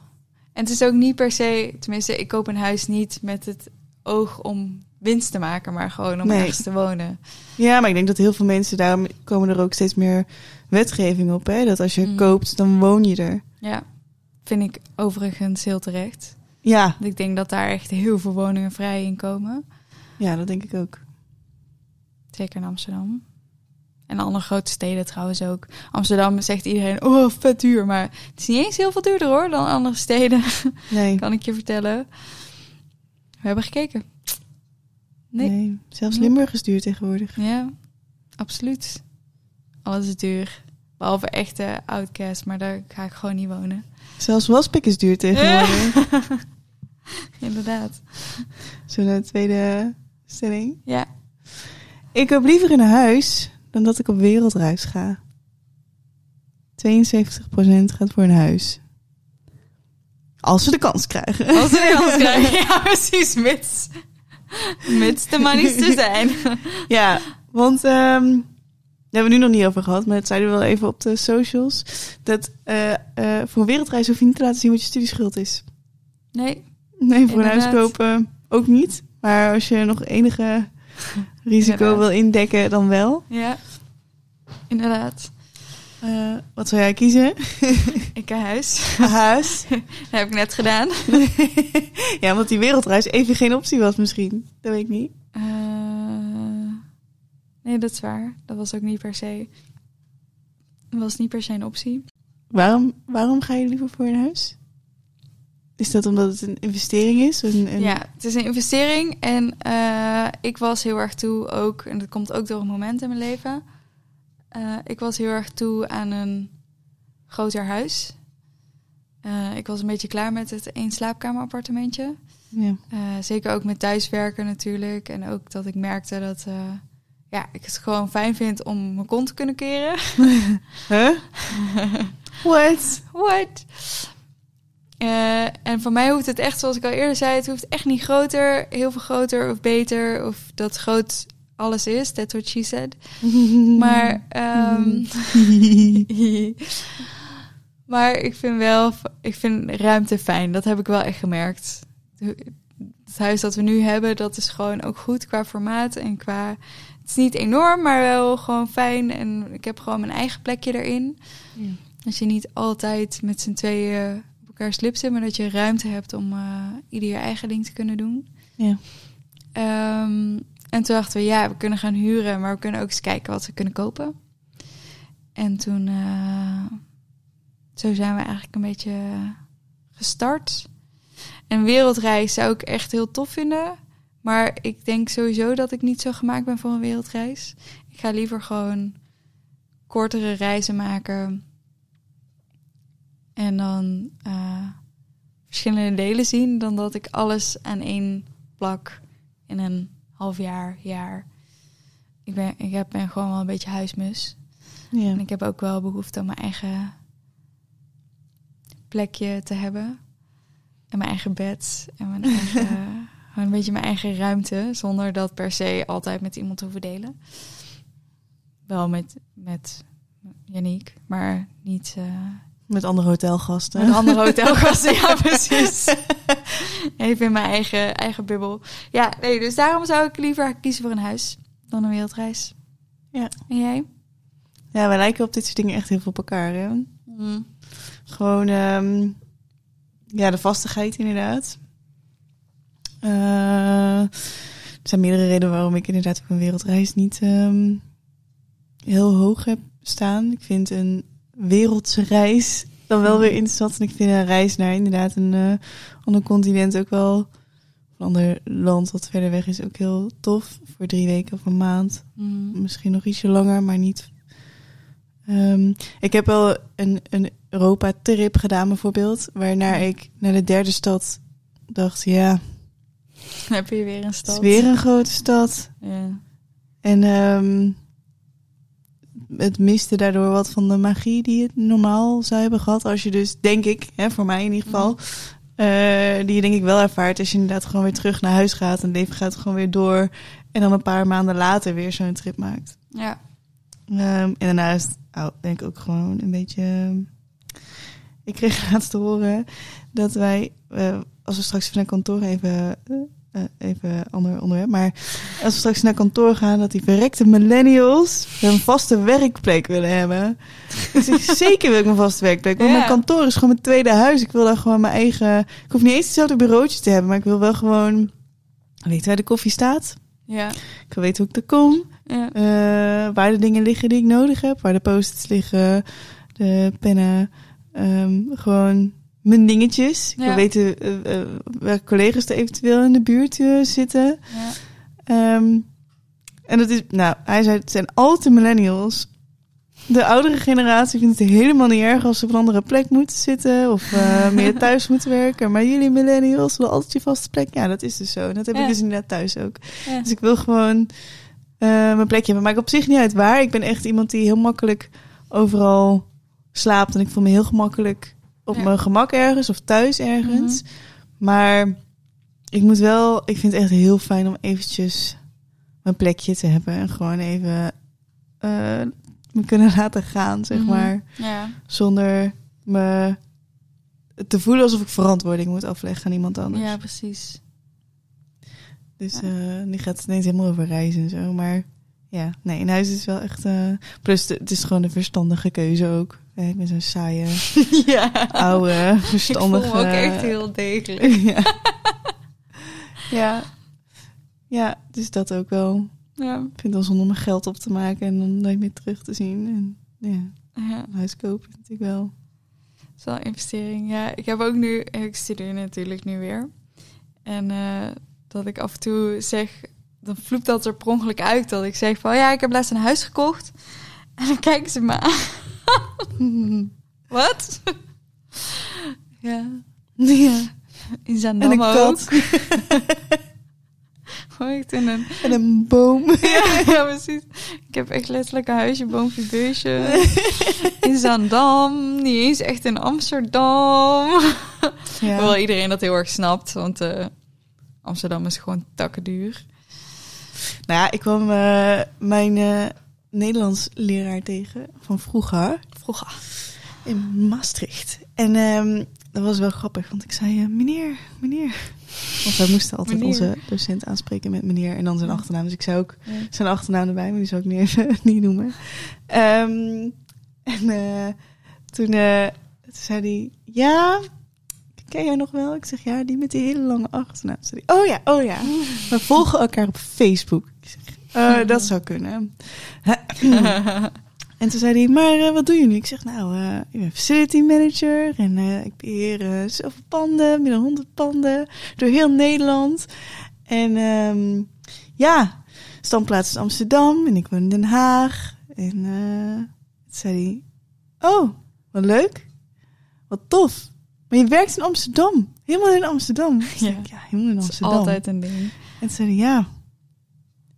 En het is ook niet per se, tenminste, ik koop een huis niet met het oog om winst te maken, maar gewoon om Nee. ergens te wonen. Ja, maar ik denk dat heel veel mensen, daarom komen er ook steeds meer wetgeving op. Hè? Dat als je Mm. koopt, dan woon je er. Ja, vind ik overigens heel terecht. Ja, Want ik denk dat daar echt heel veel woningen vrij in komen. ja dat denk ik ook. Zeker in Amsterdam. En andere grote steden trouwens ook. Amsterdam zegt iedereen, oh, vet duur. Maar het is niet eens heel veel duurder hoor dan andere steden, Nee, kan ik je vertellen. We hebben gekeken. nee. Nee. zelfs. Limburg is duur tegenwoordig. Ja, absoluut. Alles is duur. Behalve echte outcast, maar daar ga ik gewoon niet wonen. Zelfs waspik is duur tegenwoordig. Inderdaad. Zo'n tweede stelling. Ja. Ik koop liever in een huis dan dat ik op wereldreis ga. 72% gaat voor een huis. Als we de kans krijgen. Als we de kans krijgen. Ja, precies. Mits, mits de money's te zijn. Ja, want daar hebben we nu nog niet over gehad, maar dat zeiden we wel even op de socials. Dat eh, eh, voor een wereldreis hoef je niet te laten zien wat je studieschuld is. Nee. Nee, voor een huis kopen ook niet. Maar als je nog enige risico Inderdaad. wil indekken, dan wel. Ja. Inderdaad. Eh, wat zou jij kiezen? Ik ga huis. Een huis. Dat heb ik net gedaan. ja, omdat die wereldreis even geen optie was misschien. Dat weet ik niet. Eh, nee, dat is waar. Dat was ook niet per se. Dat was niet per se een optie. Waarom, waarom ga je liever voor een huis? Is dat omdat het een investering is? Een, een- Ja, het is een investering. En eh, ik was heel erg toe ook, en dat komt ook door een moment in mijn leven. eh, ik was heel erg toe aan een groter huis. Eh, ik was een beetje klaar met het één slaapkamer appartementje. Ja. Zeker ook met thuiswerken natuurlijk. En ook dat ik merkte dat ja, ik het gewoon fijn vind om mijn kont te kunnen keren. Huh? What? What? Eh, en voor mij hoeft het echt, zoals ik al eerder zei, het hoeft echt niet groter, heel veel groter of beter. Of dat groot alles is. That's what she said. Maar, ehm, maar ik vind wel, ik vind ruimte fijn. Dat heb ik wel echt gemerkt. Het huis dat we nu hebben, dat is gewoon ook goed qua formaat en qua. Het is niet enorm, maar wel gewoon fijn. En ik heb gewoon mijn eigen plekje erin. Ja. Als je niet altijd met z'n tweeën lip zit, maar dat je ruimte hebt om eh, ieder je eigen ding te kunnen doen. Ja. Ehm, en toen dachten we, ja, we kunnen gaan huren, maar we kunnen ook eens kijken wat we kunnen kopen. En toen, eh, zo zijn we eigenlijk een beetje gestart. Een wereldreis zou ik echt heel tof vinden. Maar ik denk sowieso dat ik niet zo gemaakt ben voor een wereldreis. Ik ga liever gewoon kortere reizen maken. En dan eh, verschillende delen zien. Dan dat ik alles aan één plak in een half jaar, jaar. Ik ben, ik heb, ben gewoon wel een beetje huismus. Ja. En ik heb ook wel behoefte om mijn eigen plekje te hebben. En mijn eigen bed. En mijn eigen, een beetje mijn eigen ruimte. Zonder dat per se altijd met iemand te hoeven delen. Wel met, met Yannick, maar niet eh, Met andere hotelgasten. met andere hotelgasten. ja, precies. Even in mijn eigen, eigen bubbel. Ja, nee, dus daarom zou ik liever kiezen voor een huis dan een wereldreis. Ja. En jij? Ja, wij lijken op dit soort dingen echt heel veel op elkaar. Hè? Mm. Gewoon, ehm, ja, de vastigheid inderdaad. Eh, er zijn meerdere redenen waarom ik inderdaad op een wereldreis niet ehm, heel hoog heb staan. Ik vind een wereldse reis dan wel weer interessant. En ik vind een reis naar inderdaad een eh, ander continent ook wel... Een ander land wat verder weg is ook heel tof. Voor drie weken of een maand. Mm. Misschien nog ietsje langer, maar niet. Ehm, ik heb wel een, een Europa-trip gedaan, bijvoorbeeld. Waarna ik naar de derde stad dacht: ja, Dan heb je weer een het stad. is weer een grote stad. Ja. En ehm, het miste daardoor wat van de magie die het normaal zou hebben gehad. Als je dus, denk ik, hè, voor mij in ieder geval, eh, die je denk ik wel ervaart als je inderdaad gewoon weer terug naar huis gaat. En het leven gaat gewoon weer door. En dan een paar maanden later weer zo'n trip maakt. ja. Ehm, en daarna is het, oh, denk ik ook gewoon een beetje. ehm, ik kreeg laatst te horen dat wij, eh, als we straks naar kantoor even, eh, even ander onderwerp, maar als we straks naar kantoor gaan, dat die verrekte millennials een vaste werkplek willen hebben. Ik zeker wil ik een vaste werkplek, want Ja. mijn kantoor is gewoon mijn tweede huis. Ik wil daar gewoon mijn eigen. Ik hoef niet eens hetzelfde bureautje te hebben, maar ik wil wel gewoon weten waar de koffie staat. Ja. Ik wil weten hoe ik er kom. Ja. Eh, waar de dingen liggen die ik nodig heb. Waar de post-its liggen, de pennen. ehm, gewoon mijn dingetjes. Ik wil weten eh, eh, welke collega's er eventueel in de buurt eh, zitten. Ja. Ehm, en dat is, nou, hij zei, het zijn altijd millennials. De oudere generatie vindt het helemaal niet erg als ze op een andere plek moeten zitten of meer thuis moeten werken. Maar jullie millennials willen altijd je vaste plek. Ja, dat is dus zo. En dat heb Ja. ik dus inderdaad thuis ook. Ja. Dus ik wil gewoon mijn plekje hebben. Maakt op zich niet uit waar. Ik ben echt iemand die heel makkelijk overal slaapt. En ik voel me heel gemakkelijk op Ja. mijn gemak ergens of thuis ergens. Mhm. Maar ik moet wel, ik vind het echt heel fijn om eventjes mijn plekje te hebben. En gewoon even eh, me kunnen laten gaan, zeg Mhm. maar. Ja. Zonder me te voelen alsof ik verantwoording moet afleggen aan iemand anders. ja, precies. Dus Ja. eh, nu gaat het ineens helemaal over reizen en zo. Maar ja, nee, in huis is wel echt... eh, plus, de- het is gewoon een verstandige keuze ook. Eh, ik ben zo'n saaie, ja. oude, Ik voel verstandige... me ook echt heel degelijk. ja. ja. Ja, dus dat ook wel. Ja. Ik vind het wel zonde om mijn geld op te maken en dan nooit meer terug te zien. En ja, ja. huis kopen natuurlijk wel... Het is wel een investering. Ja, ik heb ook nu, ik studeer natuurlijk nu weer. En eh, dat ik af en toe zeg, dan vloept dat er per ongeluk uit. Dat ik zeg van, ja, ik heb laatst een huis gekocht. En dan kijken ze me aan. Wat? ja, ja. in En Zaandam een ook. echt in een... En een boom. Ja, ja, precies. Ik heb echt letterlijk een huisje, boompje, beestje. In Zaandam, niet eens echt in Amsterdam. Ja. Hoewel iedereen dat heel erg snapt, want eh, Amsterdam is gewoon takken duur. Nou ja, ik kwam eh, mijn eh, Nederlands leraar tegen van vroeger Vroeger. in Maastricht. En ehm, dat was wel grappig, want ik zei, eh, meneer, meneer. Want wij moesten altijd Meneer. onze docent aanspreken met meneer en dan zijn achternaam. Dus ik zei ook Ja. zijn achternaam erbij, maar die zou ik even niet noemen. Ehm, en eh, toen, eh, toen zei hij, ja, ken jij nog wel? Ik zeg, ja, die met die hele lange achternaam. Zei hij, oh ja, oh ja. We volgen elkaar op Facebook. Ik zeg, eh, dat zou kunnen. En toen zei hij, maar eh, wat doe je nu? Ik zeg, nou, eh, ik ben facility manager en ik beheer eh, zoveel panden, meer dan 100 panden, door heel Nederland. En ehm, ja, standplaats is Amsterdam en ik woon in Den Haag. En toen zei hij, oh, wat leuk, wat tof. Maar je werkt in Amsterdam, helemaal in Amsterdam. Ik zeg, Ja. ja, helemaal in Dat is Amsterdam. altijd een ding. En toen zei hij, ja,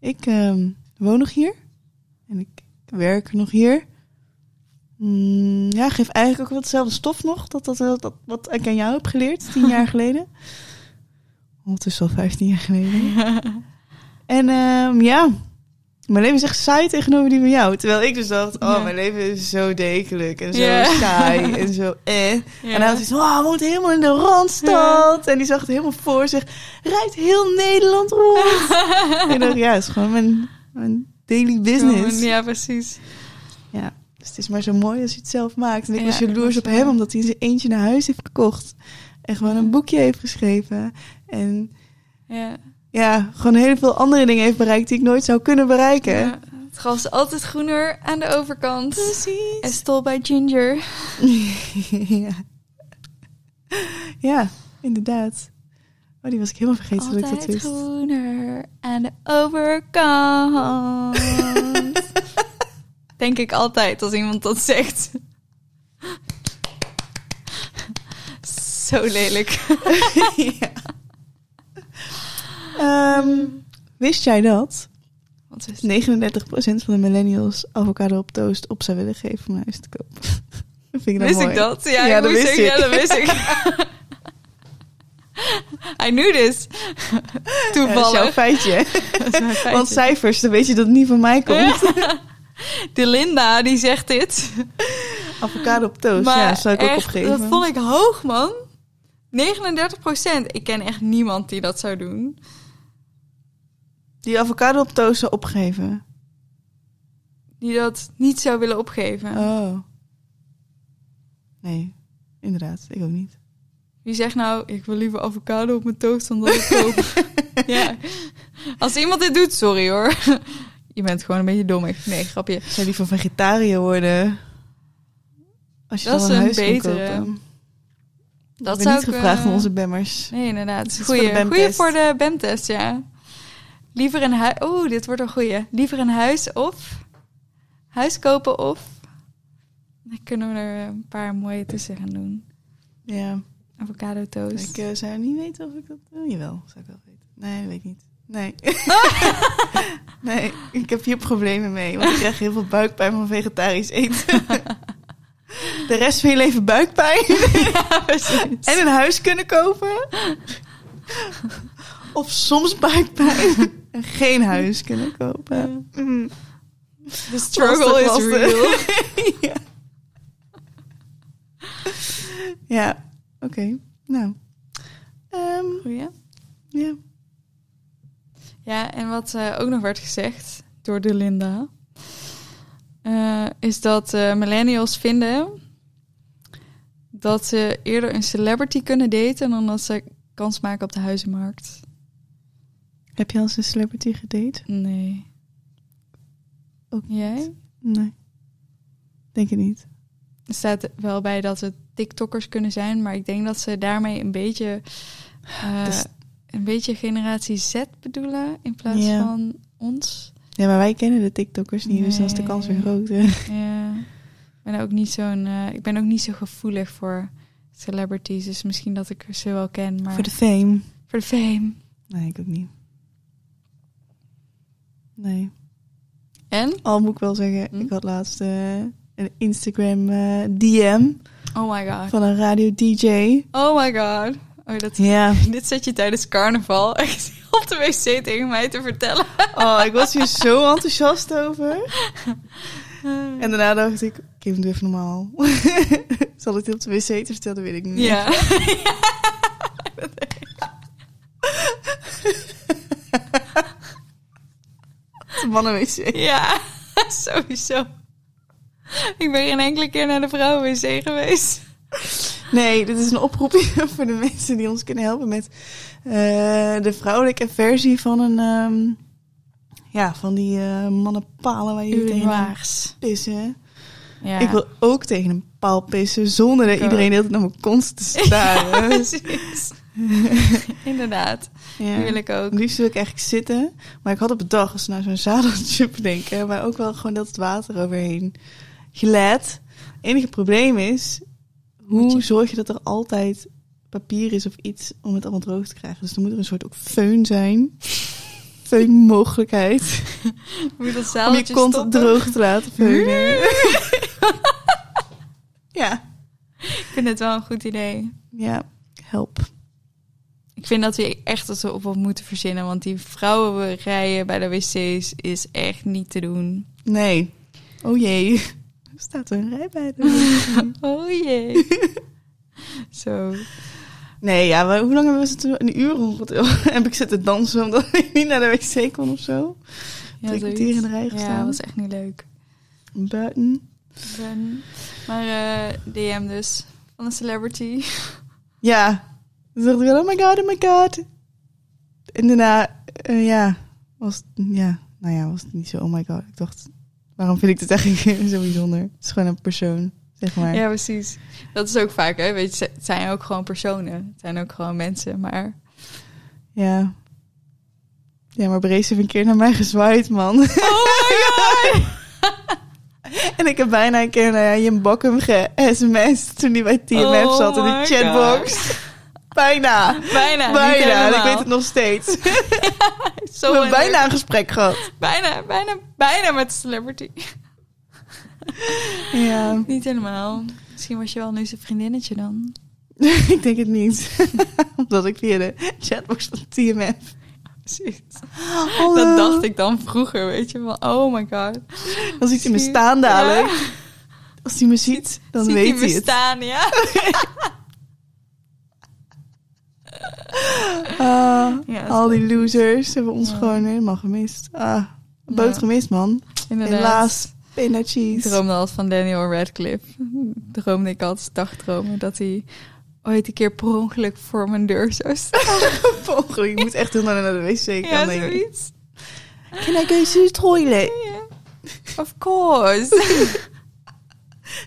ik ehm, woon nog hier. En ik werk nog hier. Mm, ja, geef eigenlijk ook wel hetzelfde stof nog. Dat, dat, dat, wat ik aan jou heb geleerd, tien jaar geleden. Ondertussen al vijftien jaar geleden. En ehm, ja, mijn leven is echt saai tegenover die van jou. Terwijl ik dus dacht, oh, Ja. mijn leven is zo dekelijk en zo saai en zo eh. En hij had zoiets van, oh, hij woont helemaal in de Randstad. En die zag het helemaal voor zich. Rijdt heel Nederland rond. en ik dacht, ja, het is gewoon mijn, mijn daily business. Gewoon, Ja, precies. Ja, dus het is maar zo mooi als je het zelf maakt. En ik Ja, was jaloers op hem, omdat hij zijn eentje naar huis heeft gekocht. En gewoon een boekje heeft geschreven. En Ja. Ja, gewoon heel veel andere dingen heeft bereikt die ik nooit zou kunnen bereiken. Ja, Het gras is altijd groener aan de overkant. Precies. En stol bij Ginger. ja. ja, inderdaad. Oh, die was ik helemaal vergeten dat ik dat Altijd wist. groener aan de overkant. Denk ik altijd als iemand dat zegt. Zo lelijk. ja. Ehm, wist jij dat Wat is 39% van de millennials avocado op toast op zou willen geven om huis te kopen? dat vind ik Wist mooi. ik dat? Ja, Ja, dat wist ik. Ja, dat wist ik. I knew this. Ja, dat is jouw Toevallig. feitje. Dat mijn feitje. Want cijfers, dan weet je dat het niet van mij komt. Ja. De Linda, die zegt dit. Avocado op toast, ja, zou ik ook echt, opgeven. Dat vond ik hoog, man. 39% Ik ken echt niemand die dat zou doen. Die avocado op toast zou opgeven. Die dat niet zou willen opgeven. Oh. Nee, inderdaad, ik ook niet. Wie zegt nou, ik wil liever avocado op mijn toast dan dat ik koop. ja. Als iemand dit doet, sorry hoor. Je bent gewoon een beetje dommig. Nee, grapje. Zou liever vegetariër worden. Als je Dat dan is een een huis kon betere. Dat ik ben niet ik, gevraagd eh, aan onze bemmers. Nee, inderdaad. is voor Goeie, de BEM-test. goeie voor de ja. Liever een huis... Oeh, dit wordt een goeie. Liever een huis of... Huis kopen of Dan kunnen we er een paar mooie tussen gaan doen. Ja. Avocado toast. Ik eh, zou niet weten of ik dat... Oh, jawel, zou ik wel weten. Nee, weet ik niet. Nee. nee, ik heb hier problemen mee. Want ik krijg heel veel buikpijn van vegetarisch eten. De rest van je leven buikpijn. ja. En een huis kunnen kopen. Of soms buikpijn. En geen huis kunnen kopen. Mm. The struggle is real. ja. Ja, oké. Nou. Ehm, Goeie. ja. Ja, en wat eh, ook nog werd gezegd door de Linda, eh, is dat eh, millennials vinden dat ze eerder een celebrity kunnen daten dan dat ze kans maken op de huizenmarkt. Heb je al eens een celebrity gedate? Nee. Ook Jij? Nee. Denk je niet. Er staat wel bij dat het TikTokkers kunnen zijn, maar ik denk dat ze daarmee een beetje, eh, Dus- een beetje generatie Z bedoelen in plaats Ja. van ons. Ja, maar wij kennen de TikTokkers niet, dus dan is de kans weer groter. Ja. Ik ben ook niet zo'n, eh, ik ben ook niet zo gevoelig voor celebrities, dus misschien dat ik ze wel ken, maar Voor de fame. voor de fame. Nee, ik ook niet. Nee. En? Al moet ik wel zeggen, Hm? ik had laatst eh, een Instagram eh, DM Oh my god. van een radio DJ. Oh my god. Oh, dat, Ja. dit zet je tijdens carnaval echt op de wc tegen mij te vertellen. Oh, ik was hier zo enthousiast over. En daarna dacht ik, Kim, doe even normaal. Zal ik dit op de wc te vertellen, weet ik niet. Ja. De mannenwc. ja, sowieso. Ik ben geen enkele keer naar de vrouwenwc geweest. Nee, dit is een oproep voor de mensen die ons kunnen helpen met eh, de vrouwelijke versie van een... ehm, ja, van die eh, mannenpalen waar je tegen pissen. Ja. Ik wil ook tegen een paal pissen zonder dat iedereen de hele tijd naar mijn kont te staren. precies. Inderdaad, Ja. die wil ik ook. Liefst wil ik eigenlijk zitten. Maar ik had op het dag, als we naar zo'n zadeltje bedenken, maar ook wel gewoon dat het water overheen glijdt. Het enige probleem is, Moet hoe zorg je dat er altijd papier is of iets om het allemaal droog te krijgen? Dus er moet er een soort ook föhn zijn. Föhnmogelijkheid. Moet je dat Om je kont stoppen? droog te laten föhnen. ja. Ik vind het wel een goed idee. Ja, help. Ik vind dat we echt als op wat moeten verzinnen. Want die vrouwenrijen bij de wc's is echt niet te doen. Nee. Oh jee. Er staat een rij bij. de- Oh jee. Zo. Nee, ja, maar hoe lang hebben we zitten? Een uur ongeveer. Heb ik zitten dansen omdat ik niet naar de wc kon of zo? Ja, Drie kwartier zoiets. in de rij Ja, gestaan. dat was echt niet leuk. Buiten. Ben- Maar eh, DM dus. Van een celebrity. Ja. Ik wel, oh my god, oh my god. En daarna, eh, ja, was ja, nou ja, was het niet zo, oh my god. Ik dacht, waarom vind ik dit eigenlijk zo bijzonder? Het is gewoon een persoon, zeg maar. Ja, precies. Dat is ook vaak, hè. Weet je, het zijn ook gewoon personen. Het zijn ook gewoon mensen, maar... Ja. Ja, maar Brace heeft een keer naar mij gezwaaid, man. Oh my god! En ik heb bijna een keer naar Jim Bakkum ge-sms toen hij bij TMF Oh zat in de chatbox. Bijna. Bijna, bijna. Ik weet het nog steeds. Zo We hebben leuk. bijna een gesprek gehad. Bijna, bijna, bijna met celebrity. Ja, Niet helemaal. Misschien was je wel nu zijn vriendinnetje dan. ik denk het niet. Omdat ik via de chatbox van TMF. Precies. Hallo. Dat dacht ik dan vroeger, weet je. Van, oh my god. Dan ziet hij me staan dadelijk. Als hij me ziet, dan Ziet weet hij hij me het. staan, ja. Ah, Ja, al die losers hebben ons Ja. gewoon helemaal gemist. Ah, boot Ja. gemist, man. Inderdaad. Helaas. Pina Ik cheese. droomde altijd van Daniel Radcliffe. Droomde ik altijd dagdromen dat hij ooit een keer per ongeluk voor mijn deur zou staan. Per ongeluk. Ik moet echt heel naar de wc Ja, gaan. ik. zoiets. Can I go to the toilet? Ja. Of course.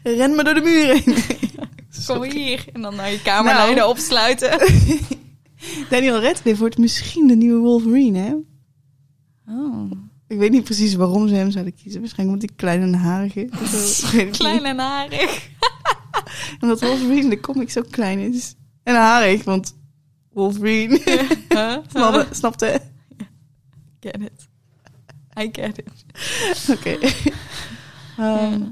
Ren maar door de muur heen. Kom hier. En dan naar je kamerleider Nou. opsluiten. Daniel Radcliffe wordt misschien de nieuwe Wolverine, hè? Oh. Ik weet niet precies waarom ze hem zouden kiezen. Waarschijnlijk omdat hij klein en harig is. Klein en harig. Omdat Wolverine in de comic zo klein is. En harig, want Wolverine. Huh? Snapte? Snapte? Get it. I get it. Oké. Ehm,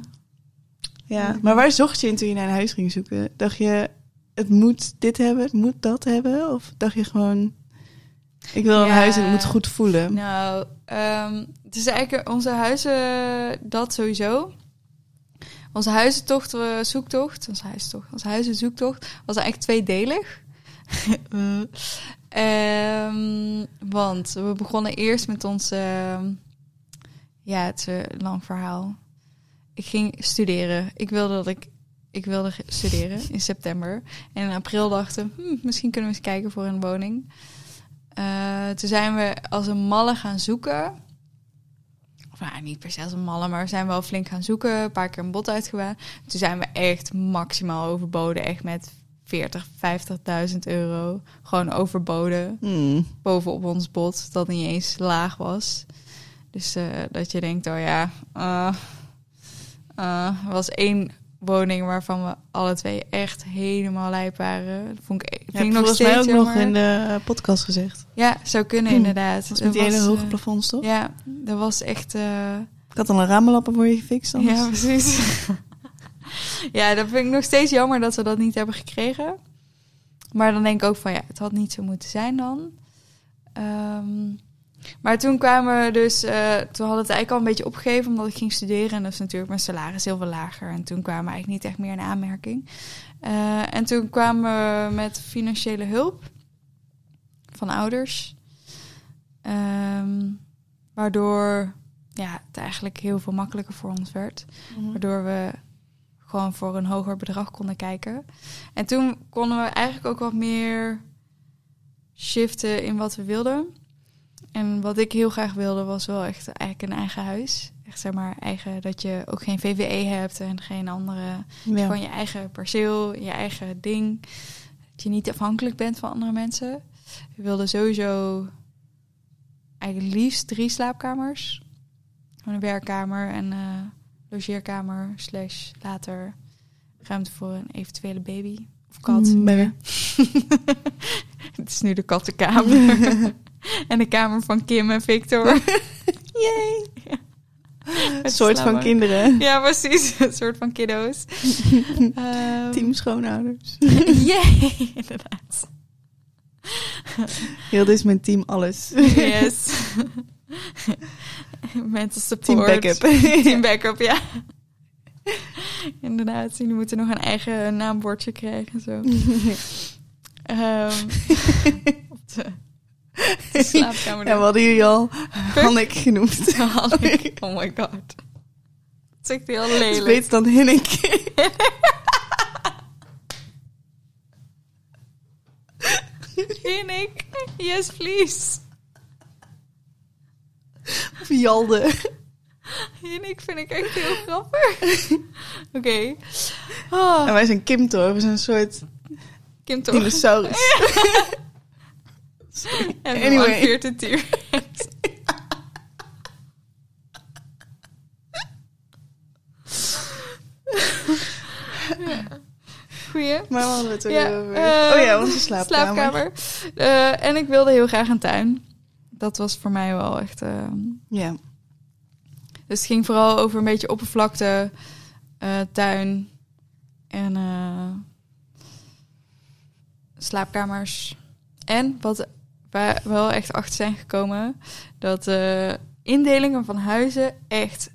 ja, maar waar zocht je in toen je naar een huis ging zoeken? Dacht je, het moet dit hebben, het moet dat hebben? Of dacht je gewoon, ik wil een huis en het moet goed voelen? Nou, ehm, het is eigenlijk onze huizen, dat sowieso. Onze huizentocht, eh, zoektocht, onze huizentocht, onze huizenzoektocht was eigenlijk tweedelig. Ehm, want we begonnen eerst met ons, ehm, ja, het is een lang verhaal. Ik ging studeren. Ik wilde dat ik, ik wilde studeren in september. En in april dachten, hm, misschien kunnen we eens kijken voor een woning. Eh, toen zijn we als een malle gaan zoeken. Of nou, niet per se als een malle, maar we zijn wel flink gaan zoeken. Een paar keer een bod uitgewaard. Toen zijn we echt maximaal overboden. Echt met 40, 50.000 euro. Gewoon overboden. Hmm. Bovenop ons bod. Dat niet eens laag was. Dus eh, dat je denkt, oh ja. er was één woning waarvan we alle twee echt helemaal lijp waren. Dat vond ik, hebt ik nog volgens mij ook nog in de eh, podcast gezegd. Ja, zou kunnen Hm. inderdaad. Dat Er met die hele hoge eh, plafonds, toch? Ja, dat was echt... eh, Ik had al een ramenlappen voor je gefixt. anders. ja, precies. ja, dat vind ik nog steeds jammer dat we dat niet hebben gekregen. Maar dan denk ik ook van, ja, het had niet zo moeten zijn dan. Ehm, maar toen kwamen we dus... eh, toen hadden we het eigenlijk al een beetje opgegeven omdat ik ging studeren. En dat is natuurlijk mijn salaris heel veel lager. En toen kwamen we eigenlijk niet echt meer in aanmerking. Eh, en toen kwamen we met financiële hulp van ouders. Ehm, waardoor ja, het eigenlijk heel veel makkelijker voor ons werd. Mhm. Waardoor we gewoon voor een hoger bedrag konden kijken. En toen konden we eigenlijk ook wat meer shiften in wat we wilden. En wat ik heel graag wilde was wel echt eigenlijk een eigen huis. Echt zeg maar eigen, dat je ook geen VVE hebt en geen andere... Ja. Gewoon je eigen perceel, je eigen ding. Dat je niet afhankelijk bent van andere mensen. We wilden sowieso eigenlijk liefst drie slaapkamers. Gewoon een werkkamer en eh logeerkamer slash later ruimte voor een eventuele baby of kat. Mm. Het is nu de kattenkamer. en de kamer van Kim en Victor. Yay! Een soort van kinderen. Ja, precies. Een soort van kiddo's. Ehm, Team schoonouders. Yay, inderdaad. Heel dit is mijn team alles. Yes. Mental support. Team backup. Team backup, ja. Inderdaad, jullie moeten nog een eigen naambordje krijgen. Zo. Ehm, op de, de slaapkamer. Ja, we hadden jullie al Hannek genoemd. Oh my god. Dat zegt heel Dat is lelijk. beter dan Hinnik. Hinnik. Yes, please. Of Jalde. Hinnik vind ik echt heel grappig. Oké. Ah, En wij zijn Kim toch? We zijn een soort Kim toch? dinosaurus. En Anyway. veert het hier. Goeie. Maar we hadden het ook Ja, over. ehm, oh ja, onze slaapkamer. slaapkamer. Eh, en ik wilde heel graag een tuin. Dat was voor mij wel echt... ehm, Ja. Dus het ging vooral over een beetje oppervlakte, eh, tuin en eh, slaapkamers. En wat we wel echt achter zijn gekomen, dat eh, indelingen van huizen echt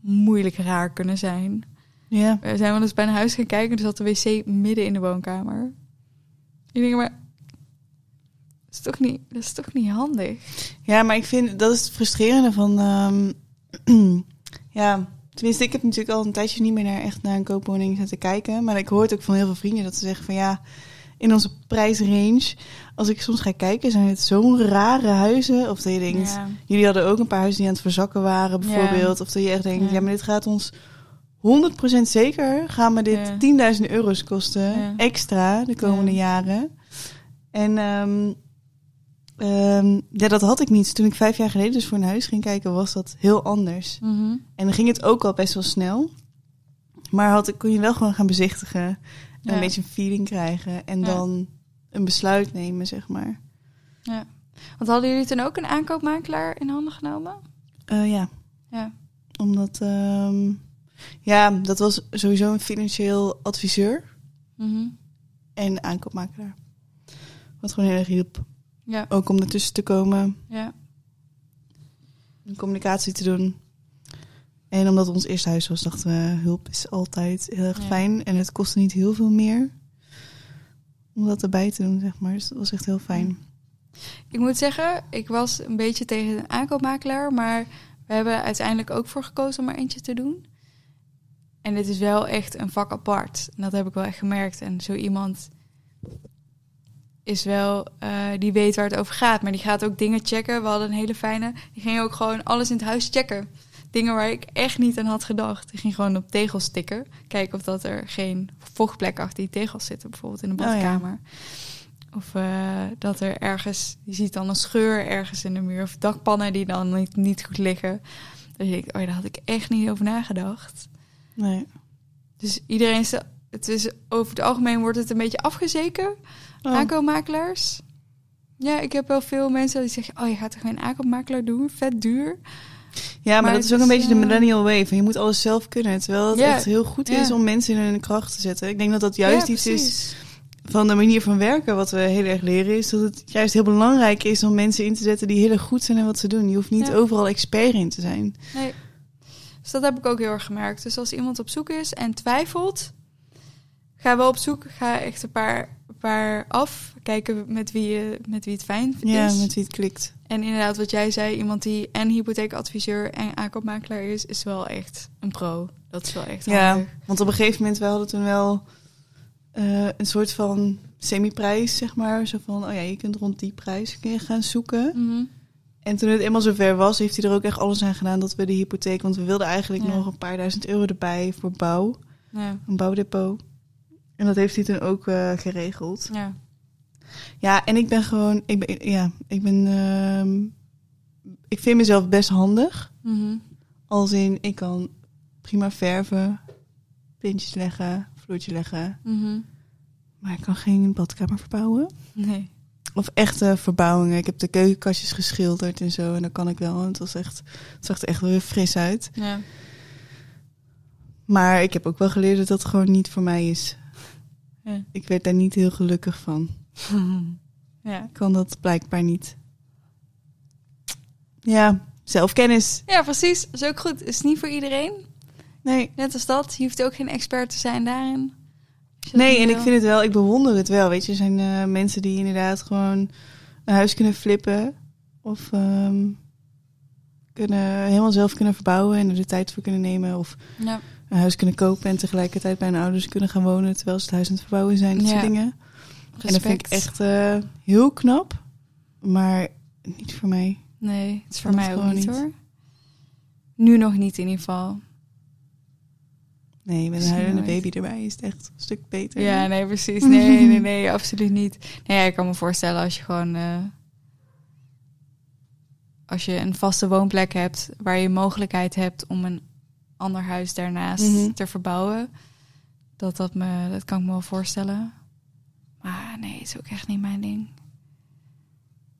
moeilijk raar kunnen zijn. Ja. We zijn wel eens bij een huis gaan kijken, dus zat de wc midden in de woonkamer. Ik denk maar, dat is toch niet, dat is toch niet handig? Ja, maar ik vind dat is het frustrerende van. ehm, ja, tenminste, ik heb natuurlijk al een tijdje niet meer naar echt naar een koopwoning zitten kijken. Maar ik hoor het ook van heel veel vrienden dat ze zeggen van ja, in onze prijsrange, als ik soms ga kijken, zijn het zo'n rare huizen. Of dat je denkt, Ja. jullie hadden ook een paar huizen die aan het verzakken waren, bijvoorbeeld. Of dat je echt denkt, Ja. maar dit gaat ons 100% zeker, gaan me dit Ja. 10.000 euro's kosten Ja. extra de komende Ja. jaren. En ehm, Ehm, ja, dat had ik niet. Toen ik vijf jaar geleden dus voor een huis ging kijken, was dat heel anders. Mhm. En dan ging het ook al best wel snel. Maar had, kon je wel gewoon gaan bezichtigen. Een beetje een feeling krijgen. En dan een besluit nemen, zeg maar. Ja. Want hadden jullie toen ook een aankoopmakelaar in handen genomen? Eh, ja, Ja. omdat... ehm, ja, dat was sowieso een financieel adviseur. Mhm. En aankoopmakelaar. Wat gewoon heel erg hielp. Ja. Ook om ertussen te komen. Ja. Een communicatie te doen. En omdat het ons eerste huis was, dachten we, hulp is altijd heel erg Ja. fijn. En het kostte niet heel veel meer om dat erbij te doen, zeg maar. Dus dat was echt heel fijn. Ik moet zeggen, ik was een beetje tegen een aankoopmakelaar, maar we hebben uiteindelijk ook voor gekozen om er eentje te doen. En dit is wel echt een vak apart. En dat heb ik wel echt gemerkt. En zo iemand is wel, eh, die weet waar het over gaat. Maar die gaat ook dingen checken. We hadden een hele fijne. Die ging ook gewoon alles in het huis checken. Dingen waar ik echt niet aan had gedacht. Die ging gewoon op tegels tikken. Kijken of dat er geen vochtplekken achter die tegels zitten. Bijvoorbeeld in de Oh ja. badkamer. Of eh, dat er ergens, je ziet dan een scheur ergens in de muur. Of dakpannen die dan niet, niet goed liggen. Denk ik, oh ja, daar had ik echt niet over nagedacht. Nee. Dus iedereen is, het is over het algemeen wordt het een beetje afgezeken. Oh. Aankoopmakelaars. Ja, ik heb wel veel mensen die zeggen, oh je gaat toch geen aankoopmakelaar doen? Vet duur. Ja, maar, Maar dat is ook een beetje de eh, millennial wave. Je moet alles zelf kunnen. Terwijl het echt heel goed is om mensen in hun kracht te zetten. Ik denk dat dat juist iets is van de manier van werken. Wat we heel erg leren is dat het juist heel belangrijk is om mensen in te zetten die heel erg goed zijn in wat ze doen. Je hoeft niet Ja. overal expert in te zijn. Nee. Dus dat heb ik ook heel erg gemerkt. Dus als iemand op zoek is en twijfelt, ga wel op zoek. Ga echt een paar, af. Kijken met wie, je, met wie het fijn Ja, is. met wie het klikt. En inderdaad, wat jij zei, iemand die en hypotheekadviseur en aankoopmakelaar is, is wel echt een pro. Dat is wel echt Ja, handig. want op een gegeven moment, we hadden toen wel eh, een soort van semi-prijs, zeg maar. Zo van, oh ja, je kunt rond die prijs gaan zoeken. Mhm. En toen het eenmaal zover was, heeft hij er ook echt alles aan gedaan dat we de hypotheek... Want we wilden eigenlijk Ja. nog een paar duizend euro erbij voor bouw. Ja, Een bouwdepot. En dat heeft hij toen ook eh, geregeld. ja. Ja, en ik ben gewoon... Ik ben, ja, ik ben... ehm, ik vind mezelf best handig. Mhm. Als in, ik kan prima verven, pintjes leggen, vloertje leggen. Mhm. Maar ik kan geen badkamer verbouwen. Nee. Of echte verbouwingen. Ik heb de keukenkastjes geschilderd en zo. En dat kan ik wel. want Het, was echt, het zag er echt weer fris uit. Ja. Maar ik heb ook wel geleerd dat dat gewoon niet voor mij is. Ja. Ik werd daar niet heel gelukkig van. ja. Ik kan dat blijkbaar niet. Ja, zelfkennis. Ja, precies. Dat is ook goed. Is niet voor iedereen. Nee. Net als dat. Je hoeft ook geen expert te zijn daarin. Nee, en ik vind het wel, ik bewonder het wel. Weet je, er zijn eh, mensen die inderdaad gewoon een huis kunnen flippen. Of ehm, kunnen, helemaal zelf kunnen verbouwen en er de tijd voor kunnen nemen. Of Ja. Een huis kunnen kopen en tegelijkertijd bij hun ouders kunnen gaan wonen terwijl ze het huis aan het verbouwen zijn. Dat Ja. soort dingen. En dat vind ik echt eh, heel knap, maar niet voor mij. Nee, het is voor mij ook niet niet. hoor. Nu nog niet in ieder geval. Nee, met een huilende baby erbij is het echt een stuk beter. Ja, nee, precies. Nee, nee, nee, absoluut niet. Nee, ja, ik kan me voorstellen als je gewoon... eh, als je een vaste woonplek hebt... waar je mogelijkheid hebt om een ander huis daarnaast Mhm. te verbouwen... Dat, dat, me, dat kan ik me wel voorstellen. Maar nee, is ook echt niet mijn ding.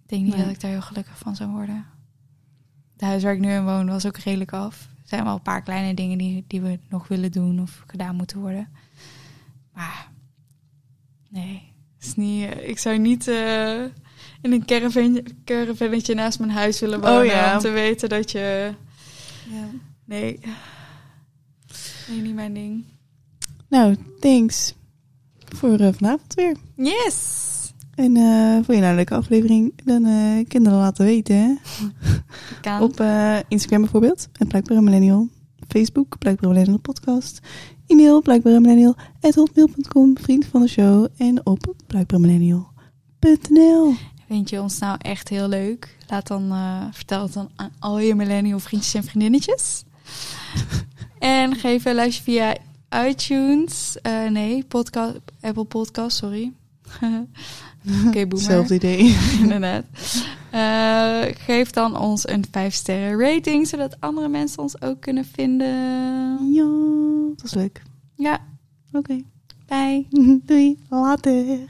Ik denk niet Nee. dat ik daar heel gelukkig van zou worden. Het huis waar ik nu in woon was ook redelijk af. Er zijn wel een paar kleine dingen die, die we nog willen doen of gedaan moeten worden. Maar nee, is niet, eh, ik zou niet eh, in een caravan, caravannetje naast mijn huis willen wonen. Oh ja. Om te weten dat je... Ja. Nee. Nee, niet mijn ding. Nou, thanks voor eh, vanavond weer. Yes! En eh vond je nou een leuke aflevering? Dan eh kinderen laten weten. Hè? Kan. Op Instagram bijvoorbeeld. En Blijkbaar een Millennial. Facebook, Blijkbaar een Millennial Podcast. E-mail, Blijkbaar een Millennial. hotmail.com, vriend van de show. En op blijkbaarmillennial.nl Vind je ons nou echt heel leuk? Laat dan, vertel het dan aan al je millennial vriendjes en vriendinnetjes. en geef een luistje via iTunes. Eh, nee, podcast, Apple Podcast, sorry. Oké, boomer. Hetzelfde idee. Inderdaad. Eh, geef dan ons een 5 sterren rating, zodat andere mensen ons ook kunnen vinden. Ja, dat is leuk. Ja, Oké. bye. Doei. Later.